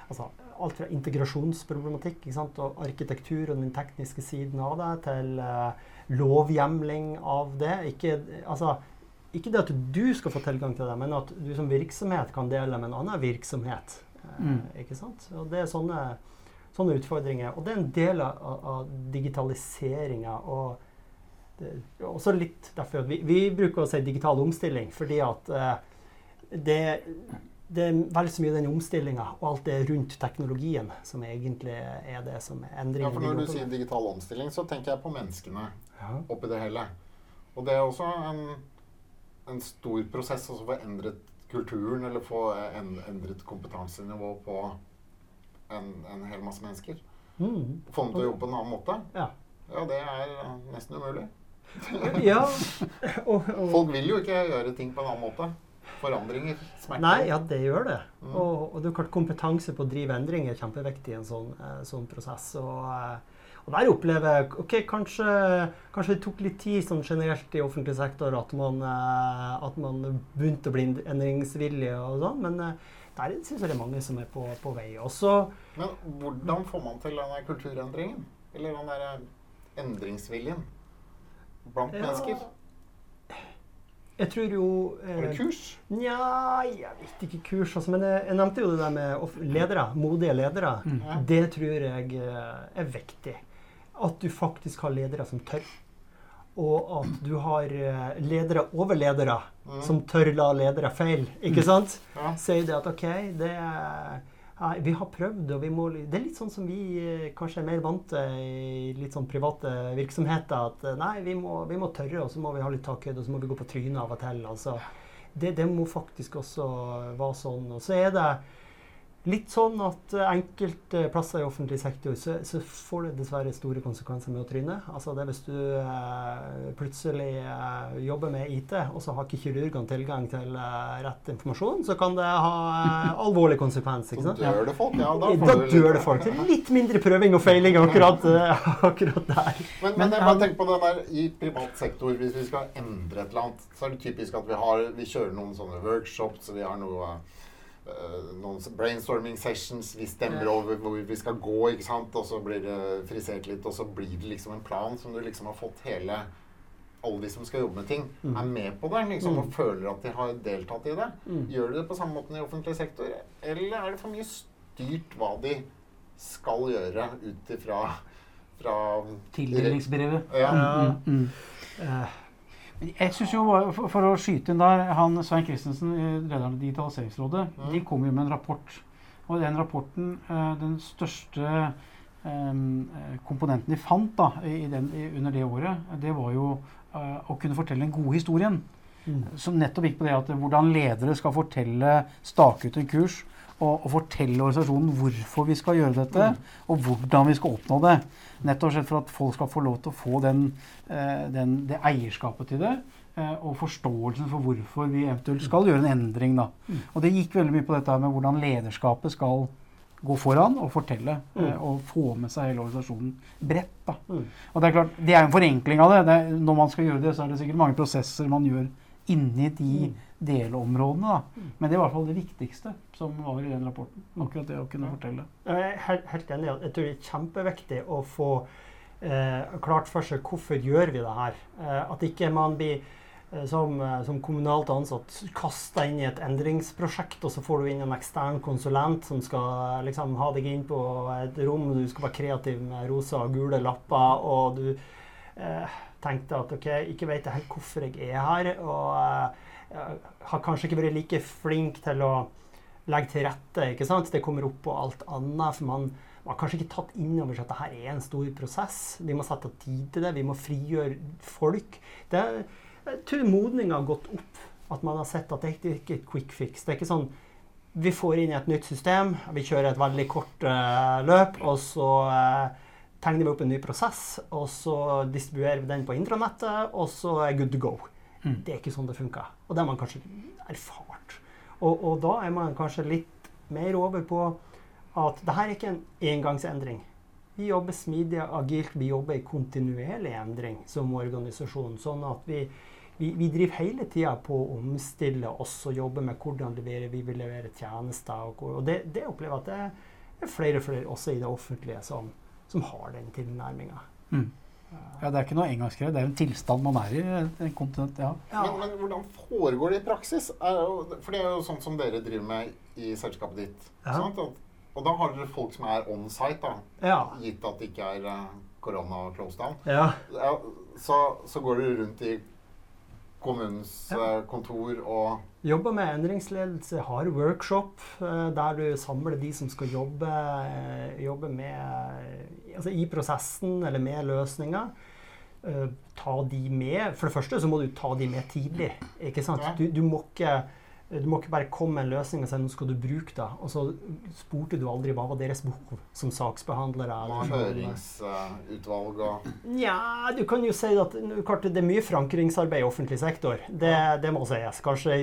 altså, alt fra integrasjonsproblematikk og arkitektur og den tekniske siden av det, til uh, lovhjemling av det. Ikke, altså, ikke, det at du skal få tilgang til det, men at du som virksomhet kan dele med en annen virksomhet. Uh, mm. Ikke sant? Og det er sånne, sånne, utfordringer. Og det er en del av, av digitaliseringa. Og det også litt derfor vi, vi, bruker å si digital omstilling, fordi at uh, det det er veldig så mye den omstillinga og alt det rundt teknologien som egentlig er det som er endringen. Ja, for Når du sier digital omstilling, så tenker jeg på menneskene ja. oppi det hele. Og det er også en, en stor prosess å få endret kulturen eller få endret kompetansenivå på en, en hel masse mennesker. Mm. Få dem til å jobbe på en annen måte. Ja. Ja, det er eh, nesten umulig. Ja. Og, og, Folk vil jo ikke gjøre ting på en annen måte. Forandringer smerter. Nei, ja, det gjør det. Mm. Og, og det er klart kompetanse på å drive endring er kjempeviktig i en sånn, eh, sånn prosess. Og, eh, og der opplever jeg ok, kanskje, kanskje det tok litt tid sånn generelt i offentlig sektor at man, eh, at man begynte å bli endringsvillig og sånn, men der syns jeg det er mange som er på, på vei. også. Men hvordan får man til den kulturendringen? Eller den der endringsviljen blant Ja. mennesker? Jeg tror jo Er det eh, kurs? Nja, jeg vet ikke kurs, altså, men jeg, jeg nevnte jo det der med off- ledere, modige ledere. Mm. Det tror jeg eh, er viktig. At du faktisk har ledere som tør. Og at du har eh, ledere over ledere Mm. som tør la ledere feil. Ikke sant? Ja. Sier det at OK, det er, vi har prøvd, og vi må Det er litt sånn som vi eh, kanskje er mer vant til i litt sånn private virksomheter. At eh, nei, vi må, vi må tørre, og så må vi ha litt takhøyde, og så må vi gå på trynet av og til. Altså, det, det må faktisk også være sånn. Og så er det litt sånn at eh, enkelte plasser i offentlig sektor så, så får det dessverre store konsekvenser med å tryne. Altså det Hvis du eh, plutselig eh, jobber med IT, og så har ikke kirurgene tilgang til eh, rett informasjon, så kan det ha eh, alvorlige konsekvenser. ikke Så dør det folk. Ja, da, Da, det dør det folk. Litt mindre prøving og feiling akkurat, eh, akkurat der. Men, men, jeg bare tenker på det der i privat sektor, hvis vi skal endre et eller annet, så er det typisk at vi, har, vi kjører noen sånne workshops, vi har noe, noen brainstorming sessions, vi stemmer over hvor vi skal gå, ikke sant, og så blir det frisert litt, og så blir det liksom en plan som du liksom har fått hele alle de som skal jobbe med ting, Mm. er med på det liksom, og Mm. føler at de har deltatt i det. Mm. Gjør de det på samme måten i offentlig sektor, eller er det for mye styrt hva de skal gjøre ut ifra fra Tildelingsbrevet. Ja. Mm, mm. Jeg synes jo, for, for å skyte inn der, han Svein Christensen, eh, lederen av Digitaliseringsrådet, Mm. de kom jo med en rapport. Og den rapporten, eh, den største eh, komponenten de fant da, i den, under det året, det var jo å kunne fortelle den gode historien. mm. Som nettopp gikk på det at hvordan ledere skal fortelle, stake ut en kurs og, fortelle organisasjonen hvorfor vi skal gjøre dette, og hvordan vi skal oppnå det. Nettopp sett for at folk skal få lov til å få den, eh, den, det eierskapet til det. eh, Og forståelsen for hvorfor vi eventuelt skal gjøre en endring. Da. Og det gikk veldig mye på dette med hvordan lederskapet skal gå foran og fortelle. Mm. Og få med seg hele organisasjonen bredt. Da. Mm. Og det er klart, det er en forenkling av det. det er, når man skal gjøre det, så er det sikkert mange prosesser man gjør inni de Mm. delområdene. Da. Men det er i hvert fall det viktigste som var i den rapporten. Akkurat det å kunne fortelle. Jeg er helt, helt enig. Jeg tror det er kjempeviktig å få eh, klart for seg hvorfor gjør vi det her. Eh, at ikke man blir eh, som, eh, som kommunalt ansatt kasta inn i et endringsprosjekt, og så får du inn en ekstern konsulent som skal eh, liksom ha deg inn på et rom, du skal være kreativ med rosa og gule lapper, og du eh, tenkte at OK, ikke vet jeg helt hvorfor jeg er her, og eh, jeg har kanskje ikke vært like flink til å legge til rette. ikke sant? Det kommer opp på alt annet. for man, man har kanskje ikke tatt inn over seg at dette er en stor prosess. Vi må sette av tid til det. Vi må frigjøre folk. Det, jeg tror modninga har gått opp. At man har sett at det er ikke er et quick fix. Det er ikke sånn vi får inn i et nytt system, vi kjører et veldig kort uh, løp, og så eh, tegner vi opp en ny prosess, og så distribuerer vi den på intranettet, og så er good to go. Mm. Det er ikke sånn det funker. Og det har man kanskje erfart. Og, og da er man kanskje litt mer over på at det her er ikke en engangsendring. Vi jobber smidig og agilt, vi jobber i kontinuerlig endring som organisasjon. Sånn at vi, vi, vi driver hele tida på å omstille oss og jobbe med hvordan leverer vi vil levere tjenester. Og, og det, det opplever jeg at det er flere og flere også i det offentlige som, som har den tilnærminga. Mm. Ja, Det er ikke noe engangsgreie, det er en tilstand man er i. En kontinent, ja. Men, men hvordan foregår det i praksis? For det er jo sånn som dere driver med i selskapet ditt. Ja. Sant? Og, da har dere folk som er on site, da. Ja. Gitt at det ikke er eh, korona close down. ja. Ja, så, så går dere rundt i kommunens eh, kontor og Jobber med endringsledelse, har workshop eh, der du samler de som skal jobbe, eh, jobbe med, altså i prosessen eller med løsninga. Eh, ta de med. For det første så må du ta de med tidlig. ikke sant? Du, du må ikke Du må ikke bare komme med en løsning og si nå skal du bruke det, og så spurte du aldri hva var deres behov som saksbehandlere. Høringsutvalg og Nja, du kan jo si at klart, det er mye forankringsarbeid i offentlig sektor. Det, det må sies. Kanskje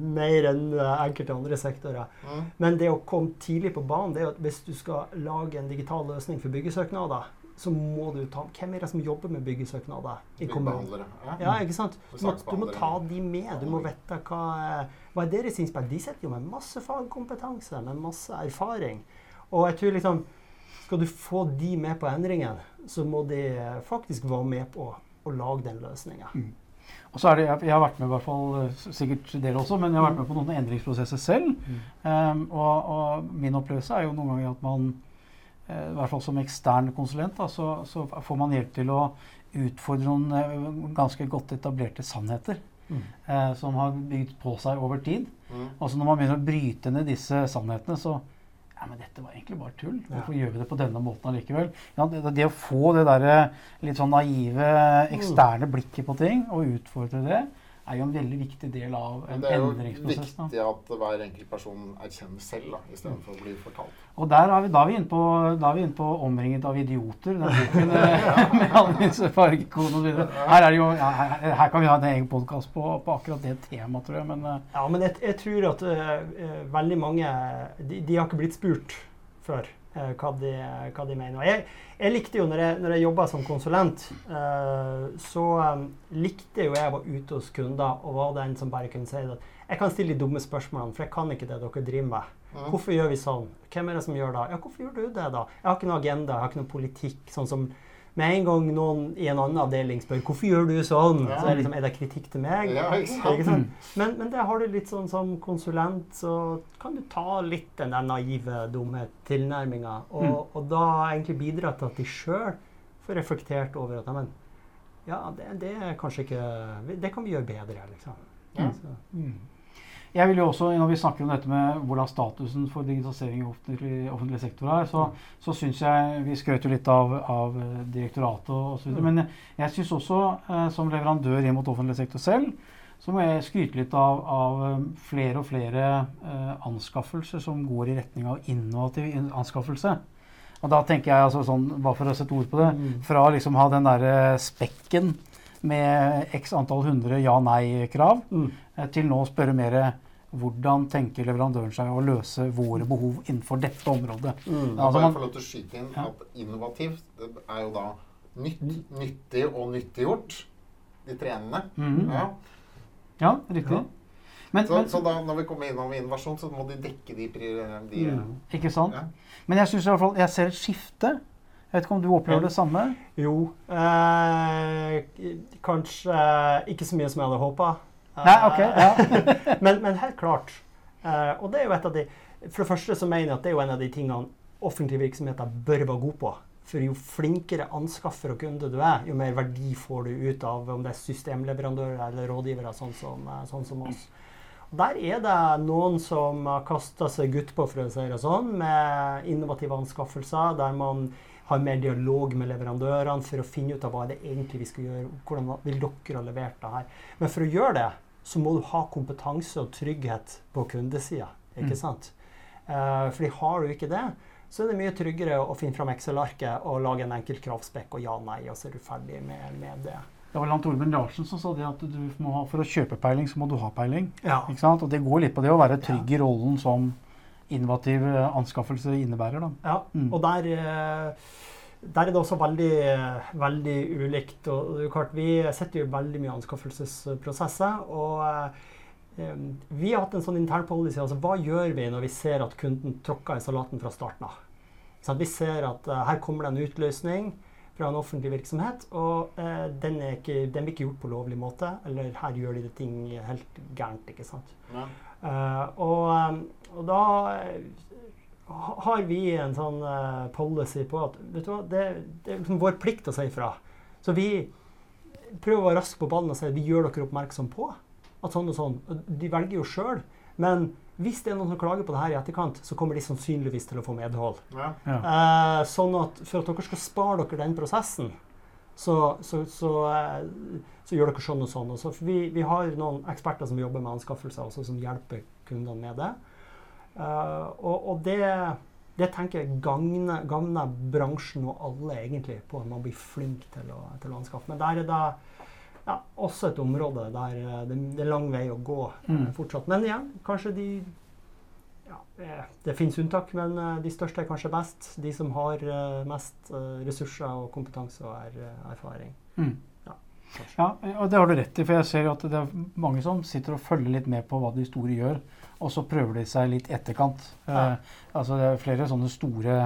mer enn eh, enkelte andre sektorer. mm. Men det å komme tidlig på banen, det er at hvis du skal lage en digital løsning for byggesøknader, så må du ta Hvem er det som jobber med byggesøknader i kommunen? Ja, ikke sant? Du må, du må ta de med. Du må vite hva, hva er deres innspill. De sitter jo med masse fagkompetanse, med masse erfaring. Og jeg tror liksom Skal du få de med på endringen, så må de faktisk være med på å lage den løsninga. Og så er det, jeg, har vært med, i hvert fall, eh, sikkert dere også, men jeg har vært med på noen endringsprosesser selv. Um, og, og min opplevelse er jo noen ganger at man, eh, i hvert fall som ekstern konsulent, da, så, så får man hjelp til å utfordre noen eh, ganske godt etablerte sannheter. Mm. eh, som har bygd på seg over tid. Mm. Og så når man begynner å bryte ned disse sannhetene, så ja, men dette var egentlig bare tull. Ja. Hvorfor gjør vi det på denne måten allikevel? Ja, det, det å få det der litt sånn naive, Mm. eksterne blikket på ting, og utfordre det, er jo en veldig viktig del av Men endringsprosess. det er jo viktig at hver enkelt person erkjenner selv, da, istedenfor å bli fortalt. Og der er vi, da er vi inne på, da vi inne på 'Omringet av idioter', den boken eh, med alle disse fargekodene videre. Her, er jo, her, her kan vi ha en egen podkast på, på akkurat det temaet, tror jeg. Men eh, Ja, men jeg, jeg tror at eh, veldig mange de, de har ikke blitt spurt før hva, de, hva de mener. Jeg, jeg likte jo, når jeg, når jeg jobba som konsulent, eh, så eh, likte jo jeg å være ute hos kunder og var den som bare kunne si at jeg kan stille de dumme spørsmålene, for jeg kan ikke det dere driver med. Mm. Hvorfor gjør vi sånn? Hvem er det som gjør det? Ja, hvorfor gjør du det, da? Jeg har ikke noe agenda, jeg har ikke noe politikk. Sånn som med en gang noen i en annen avdeling spør hvorfor gjør du sånn, Ja. så er det liksom, er det kritikk til meg? Ja, ikke sant? Men, men det har du litt sånn som konsulent, så kan du ta litt den der naive, dumme tilnærminga, og, og da egentlig bidra til at de sjøl får reflektert over at men, ja, det, det er kanskje ikke Det kan vi gjøre bedre, liksom. Ja. Så, Jeg vil jo også, Når vi snakker om dette med hvordan statusen for digitalisering i offentlig, offentlig sektor er, så, så syns jeg Vi skrøt jo litt av, av eh, direktoratet osv. Mm. Men jeg syns også, eh, som leverandør inn mot offentlig sektor selv, så må jeg skryte litt av, av eh, flere og flere eh, anskaffelser som går i retning av innovativ anskaffelse. Og da tenker jeg altså sånn, bare for å sette ord på det, Mm. fra liksom ha den derre spekken med x antall hundre ja-nei-krav, mm. eh, til nå å spørre mer hvordan tenker leverandøren seg å løse våre behov innenfor dette området. Mm. Altså, man- få lov til å skyte inn Ja. at innovativt det er jo da nytt, nyttig og nyttiggjort. De trenende. Mm. Ja. Ja, riktig. Ja. Men, Så, men, så da, når vi kommer innom innovasjon, så må de dekke de, de Mm. ikke sant? Ja. Men jeg synes i hvert fall, jeg ser et skifte. Jeg vet ikke om du opplever det samme? Jo, eh, kanskje ikke så mye som jeg hadde håpa. Nei, ok, ja. men, men helt klart. Eh, og det er jo et av de For det første så mener jeg at det er jo en av de tingene offentlige virksomheter bør være gode på. For jo flinkere anskaffer og kunde du er, jo mer verdi får du ut av om det er systemleverandører eller rådgivere, sånn som, eh, sånn som oss. Og Der er det noen som har kasta seg utpå, for å si det sånn, med innovative anskaffelser, der man har mer dialog med leverandørene for å finne ut av hva det egentlig vi skal gjøre. Hvordan vil dere ha levert det her? Men for å gjøre det, så må du ha kompetanse og trygghet på kundesida. Ikke Mm. sant? Uh, fordi har du ikke det, så er det mye tryggere å finne fram Excel-arket og lage en enkel kravspekk og ja-nei, og så er du ferdig med, med det. Det var Lant Olmen Larsen som sa det at ha, for å kjøpe peiling, så må du ha peiling. Ja. Og det går litt på det å være trygg i rollen som innovativ anskaffelse innebærer. da. Ja, Mm. og der, eh, der er det også veldig, veldig ulikt. Og klart, vi sitter jo veldig mye anskaffelsesprosesser. Og eh, vi har hatt en sånn intern policy. altså Hva gjør vi når vi ser at kunden tråkker i salaten fra starten av? Så at vi ser at eh, her kommer det en utløsning fra en offentlig virksomhet, og eh, den, er ikke, den blir ikke gjort på lovlig måte. Eller her gjør de det ting helt gærent. ikke sant? Ja. Eh, og, eh, og da eh, har vi en sånn policy på at vet du hva, det, det er liksom vår plikt å si ifra. Så vi prøver å være raske på ballen og si at vi gjør dere oppmerksom på at sånn og sånn. De velger jo sjøl, men hvis det er noen som klager på det her i etterkant, så kommer de sannsynligvis til å få medhold. Ja. Ja. Eh, sånn at for at dere skal spare dere den prosessen, så, så, så, eh, så gjør dere sånn og sånn. Og så, for vi, vi har noen eksperter som jobber med anskaffelser, også, som hjelper kundene med det. Uh, og, og det, det tenker jeg gagner, gagner bransjen og alle egentlig på at man blir flink til å, til å anskaffe. Men der er det ja, også et område der eh, det, det er lang vei å gå Mm. fortsatt. Men igjen, kanskje de ja, Det finnes unntak, men eh, de største er kanskje best. De som har eh, mest eh, ressurser og kompetanse og er, erfaring. Mm. Ja. Ja, og det har du rett i. For jeg ser at det er mange som sitter og følger litt med på hva de store gjør, og så prøver de seg litt i etterkant. Ja. Eh, altså det er flere sånne store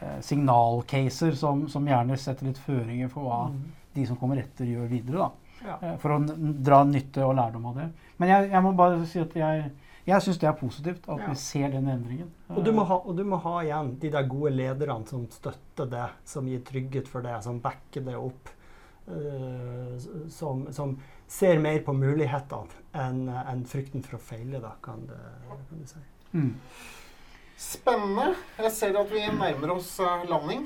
eh, signalcaser som, som gjerne setter litt føringer for hva Mm. de som kommer etter, gjør videre. da. Ja. Eh, For å dra nytte og lærdom av det. Men jeg, jeg må bare si at jeg, jeg syns det er positivt at Ja. vi ser den endringen. Og du, må ha, og du må ha igjen de der gode lederne som støtter det, som gir trygghet for det, som backer det opp. Uh, som, som ser mer på mulighetene enn en frykten for å feile, da, kan, det, kan du si. Mm. Spennende. Jeg ser at vi nærmer oss eh, landing.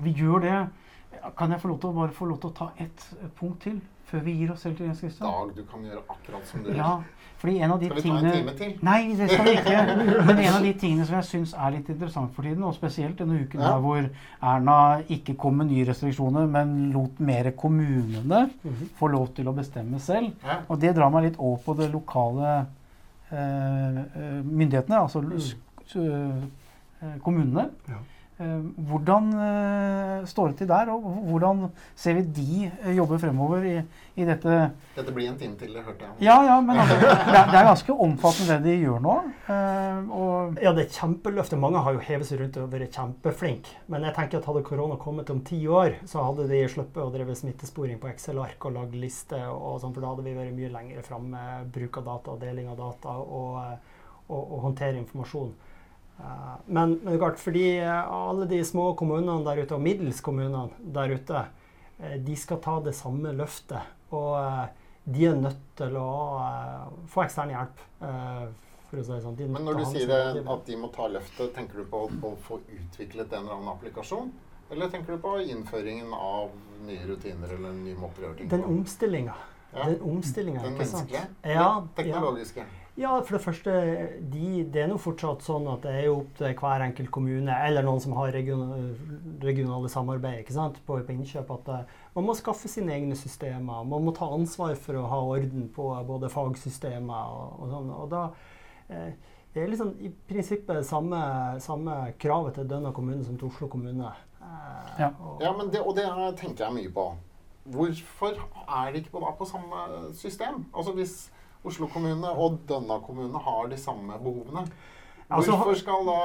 Vi gjør det. Kan jeg få lov til å bare få lov til å ta ett punkt til før vi gir oss selv til Jens Christian? Dag, du kan gjøre akkurat som du vil. Ja, fordi en av de Skal vi ta en time til? Nei, det skal vi ikke. Men en av de tingene som jeg syns er litt interessant for tiden, og spesielt denne uken Ja. der hvor Erna ikke kom med nye restriksjoner, men lot mer kommunene få lov til å bestemme selv. Ja. Og det drar meg litt over på det lokale eh, eh, myndighetene, altså Mm. eh, kommunene. Ja. Eh, hvordan eh, står det til der, og hvordan ser vi de jobber jobbe fremover i, i dette Dette blir en time til, det hørte jeg. Ja, ja, men altså, det, er, det er ganske omfattende det de gjør nå. eh, og Ja, det er kjempeløftet. Mange har jo hevet seg rundt og vært kjempeflinke. Men jeg tenker at hadde korona kommet om ti år, så hadde de sluppet å drive smittesporing på Excel-ark og lage lister, og sånn, for da hadde vi vært mye lenger framme. med bruk av data, deling av data og, eh, og, og håndtere informasjon. Eh, Men, men klart, fordi eh, alle de små kommunene der ute, og middels kommunene der ute, eh, de skal ta det samme løftet. Og de er nødt til å få ekstern hjelp. si sånn. Men når du sier det, at de må ta løftet, tenker du på å få utviklet en eller annen applikasjon? Eller tenker du på innføringen av nye rutiner eller nye måter å gjøre ting Den på? omstillinga. Ja. Den omstillinga, Den ikke sant? menneskelige? Ja, Den teknologiske? Ja, for det første, de, det er nå fortsatt sånn at det er jo opp til hver enkelt kommune, eller noen som har regionale, regionale samarbeid ikke sant, på, på innkjøp, at eh, man må skaffe sine egne systemer. Man må ta ansvar for å ha orden på både fagsystemer og, og sånn. Og da eh, Det er liksom i prinsippet samme, samme kravet til Dønna kommune som til Oslo kommune. Eh, Ja. og- Ja, men det, og det tenker jeg mye på. Hvorfor er det ikke på, på samme system? Altså Hvis Oslo kommune og denne kommune har de samme behovene, Altså, hvorfor skal da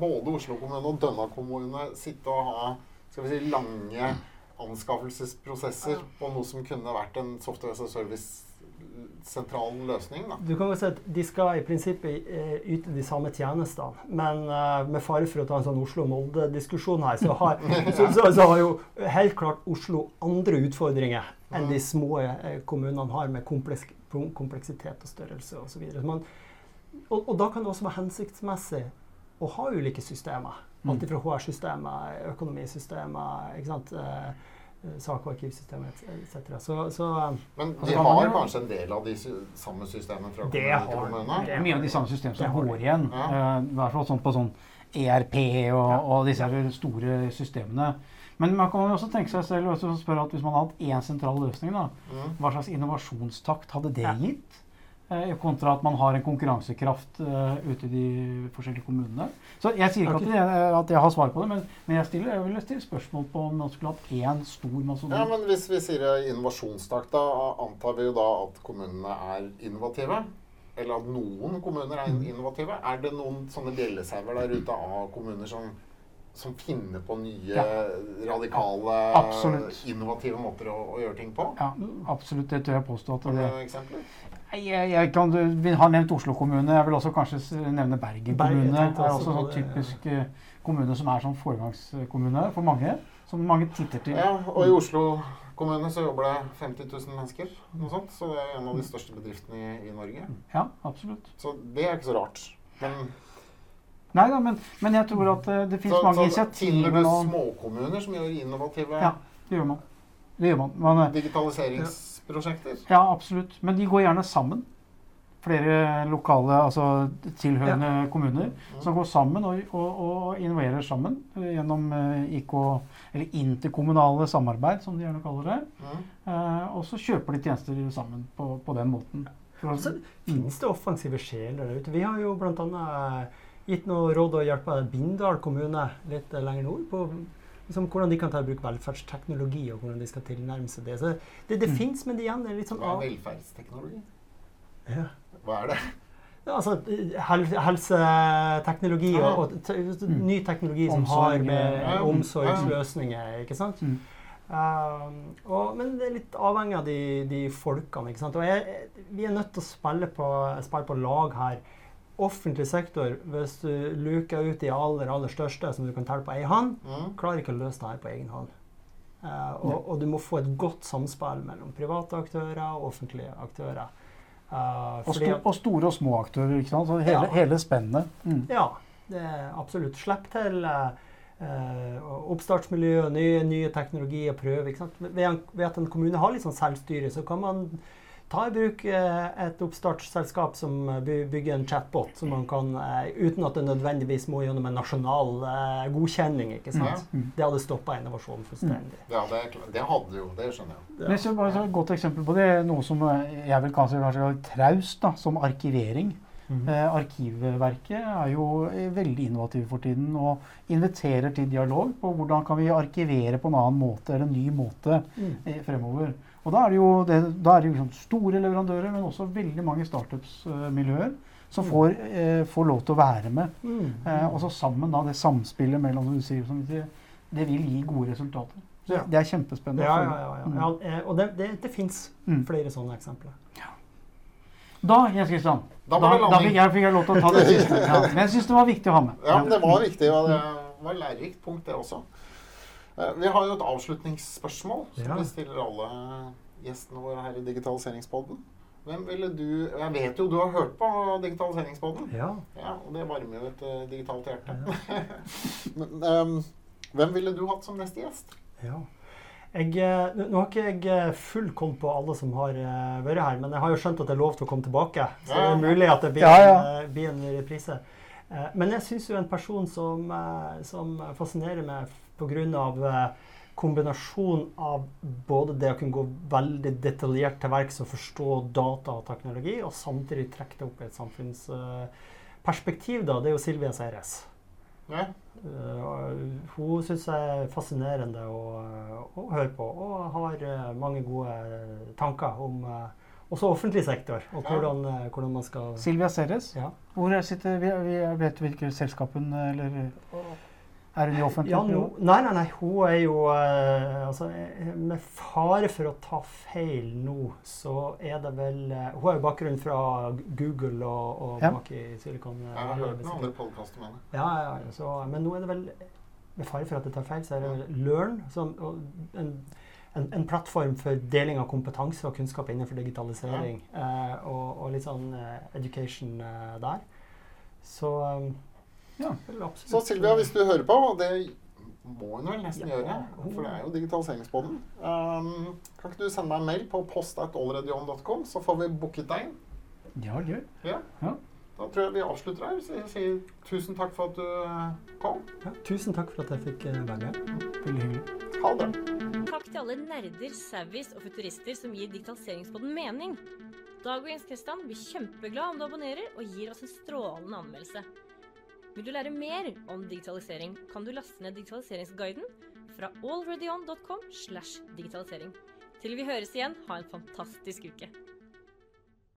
både Oslo kommune og Dønna kommune sitte og ha skal vi si, lange anskaffelsesprosesser på noe som kunne vært en software as a service-sentral løsning? da? Du kan jo si at De skal i prinsippet eh, yte de samme tjenestene, men eh, med fare for å ta en sånn Oslo-Molde-diskusjon her, så har, så, så, så har jo helt klart Oslo andre utfordringer enn de små eh, kommunene har med kompleks, kompleksitet og størrelse osv. Og, og da kan det også være hensiktsmessig å ha ulike systemer. Alt fra HR-systemer, økonomisystemer, ikke sant? Eh, sak- og arkivsystemer etc. Så, så eh, Men Altså, de altså, har kanskje en del av de samme systemene fra Det kommune har til kommune? det er mye av de samme systemene som har går igjen. Ja. uh, I hvert fall sånn på sånn ERP og, Ja. og disse store systemene. Men man kan jo også tenke seg selv og spørre at hvis man hadde hatt én sentral løsning, da, Mm. hva slags innovasjonstakt hadde det Ja. gitt? Eh, kontra at man har en konkurransekraft eh, ute i de forskjellige kommunene. Så Jeg sier ikke okay. at, jeg, at jeg har svar på det, men, men jeg, stiller, jeg vil stille spørsmål på om man skulle hatt én stor Ja, men Hvis vi sier innovasjonstakt, da antar vi jo da at kommunene er innovative? Eller at noen kommuner er Mm. innovative? Er det noen sånne bjellesauer der ute av kommuner som, som finner på nye, Ja. radikale, Absolutt. innovative måter å, å gjøre ting på? Ja, absolutt. Det tør jeg påstå. at Har du det, noen eksempler? Jeg, jeg kan, vi har nevnt Oslo kommune. Jeg vil også kanskje nevne Bergen Bergen, kommune. Det er også en sånn det, ja. typisk eh, kommune som er sånn foregangskommune for mange. Som mange titter til. Ja, og i Oslo kommune så jobber det 50 000 mennesker. Noe sånt, så det er en av de største bedriftene i, i Norge. Ja, absolutt. Så det er ikke så rart. Men Nei da, men, men jeg tror at eh, det så, finnes mange så Til og med nå. småkommuner som gjør innovative Ja, det gjør man. Det gjør man. man eh, Digitaliseringsprosjekter. ja, absolutt. Men de går gjerne sammen. Flere lokale, altså tilhørende kommuner, som går sammen og, og, og innoverer sammen eh, gjennom IK, eller interkommunale samarbeid, som de gjerne kaller det. Mm. Eh, og så kjøper de tjenester sammen på, på den måten. Så finnes det offensive sjeler der ute. Vi har jo bl.a. gitt noe råd og hjelpa Bindal kommune litt lenger nord på liksom, hvordan de kan ta i bruk velferdsteknologi, og hvordan de skal tilnærme seg det. Så det, det Mm. finnes, men det igjen er litt sånn Hva er velferdsteknologi? ja. Hva er det? Ja, altså hel, helseteknologi og, Ah. og te, Mm. ny teknologi som Omsorg, har med ja. omsorgsløsninger, ikke sant? Mm. Um, og, men det er litt avhengig av de, de folkene. ikke sant? Og jeg, vi er nødt til å spille på, spille på lag her. Offentlig sektor, hvis du luker ut de aller aller største som du kan telle på ei hånd, Mm. klarer ikke å løse det her på egen hånd. Uh, og, og du må få et godt samspill mellom private aktører og offentlige aktører. Uh, og, sto, og store og små aktører. ikke sant? Så hele, Ja. hele spennet. Mm. Ja, det er absolutt. Slipp til uh, oppstartsmiljø, nye, nye teknologier, prøve. Ved, ved at en kommune har litt sånn selvstyre, så kan man ta i bruk eh, et oppstartsselskap som eh, bygger en chatbot, som man kan, eh, uten at det nødvendigvis må gjennom en nasjonal godkjenning. ikke sant? Ja. Mm. Det hadde stoppa innovasjonen fullstendig. Ja, det, er klart. det hadde jo, det skjønner jeg. Synes bare så Et godt eksempel på det er noe som jeg vil kanskje kalle traust, da, som arkivering. Mhm. Eh, Arkivverket er jo veldig innovative for tiden og inviterer til dialog på hvordan kan vi arkivere på en annen måte eller en ny måte Mm. eh, fremover. Og da er det jo, det, da er det jo liksom store leverandører, men også veldig mange startups-miljøer som Mm. får, eh, får lov til å være med. Mm. Eh, og så sammen, da, det samspillet mellom som du sier, som det, det vil gi gode resultater. Så Ja. Det er kjempespennende. Ja, ja, ja. ja. Mm. ja eh, og det, det, det fins Mm. flere sånne eksempler. Da, Jens Kristian, Da da, da, fikk, jeg, fikk jeg lov til å ta det siste. Ja. Men jeg syns det var viktig å ha med. Ja, men det var viktig, og det var et lærerikt punkt, det også. Eh, Vi har jo et avslutningsspørsmål som Ja. vi stiller alle gjestene våre her i Digitaliseringspodden. Hvem ville du Jeg vet jo du har hørt på Digitaliseringspodden. Ja. Ja, og det varmer jo et eh, digitalt hjerte. Men, um, hvem ville du hatt som neste gjest? Ja. Jeg, eh, nå har ikke jeg full koll på alle som har vært her, men jeg har jo skjønt at det er lov til å komme tilbake. Så det Ja, ja. er mulig at det blir, Ja, ja. En, blir en reprise. Eh, Men jeg syns jo en person som, som fascinerer meg pga. kombinasjonen av både det å kunne gå veldig detaljert til verks og forstå data og teknologi, og samtidig trekke det opp i et samfunnsperspektiv, da, det er jo Silvia Seires. Ja. Uh, hun syns jeg er fascinerende å, å høre på, og har eh, mange gode tanker om uh, også offentlig sektor, og hvordan, eh, hvordan man skal Silvia Ceres. ja. Hvor er sitter, vi, vi vet du hvilket selskap hun eller Er hun i offentlig? Ja, no, nei, nei, nei, hun er jo eh, altså, eh, Med fare for å ta feil nå, så er det vel eh, Hun har jo bakgrunn fra Google og, og Ja. bak i Silicon Jeg har hørt noen andre podkaster med henne. Ja, ja, ja. Så, men nå er det vel Med fare for at jeg tar feil, så er det vel Learn, som, og en, en, en plattform for deling av kompetanse og kunnskap innenfor digitalisering. Eh, og, og litt sånn eh, education eh, der. Så um, Ja. Så Silvia, hvis du hører på, og det må hun vel nesten Ja. gjøre, for det er jo digitaliseringspodden, um, kan ikke du sende meg en mail på post.allreadyon.com, så får vi booket deg inn? Ja, gøy. Ja. Ja. Da tror jeg vi avslutter her. Så jeg sier tusen takk for at du eh, kom. ja, tusen takk for at jeg fikk eh, være med. Veldig hyggelig. Ha det. Takk til alle nerder, savvies og futurister som gir digitaliseringspodden mening. Dag og Jens Kristian blir kjempeglad om du abonnerer og gir oss en strålende anmeldelse. Vil du lære mer om digitalisering, kan du laste ned digitaliseringsguiden fra allreadyon.com slash digitalisering. Til vi høres igjen, ha en fantastisk uke.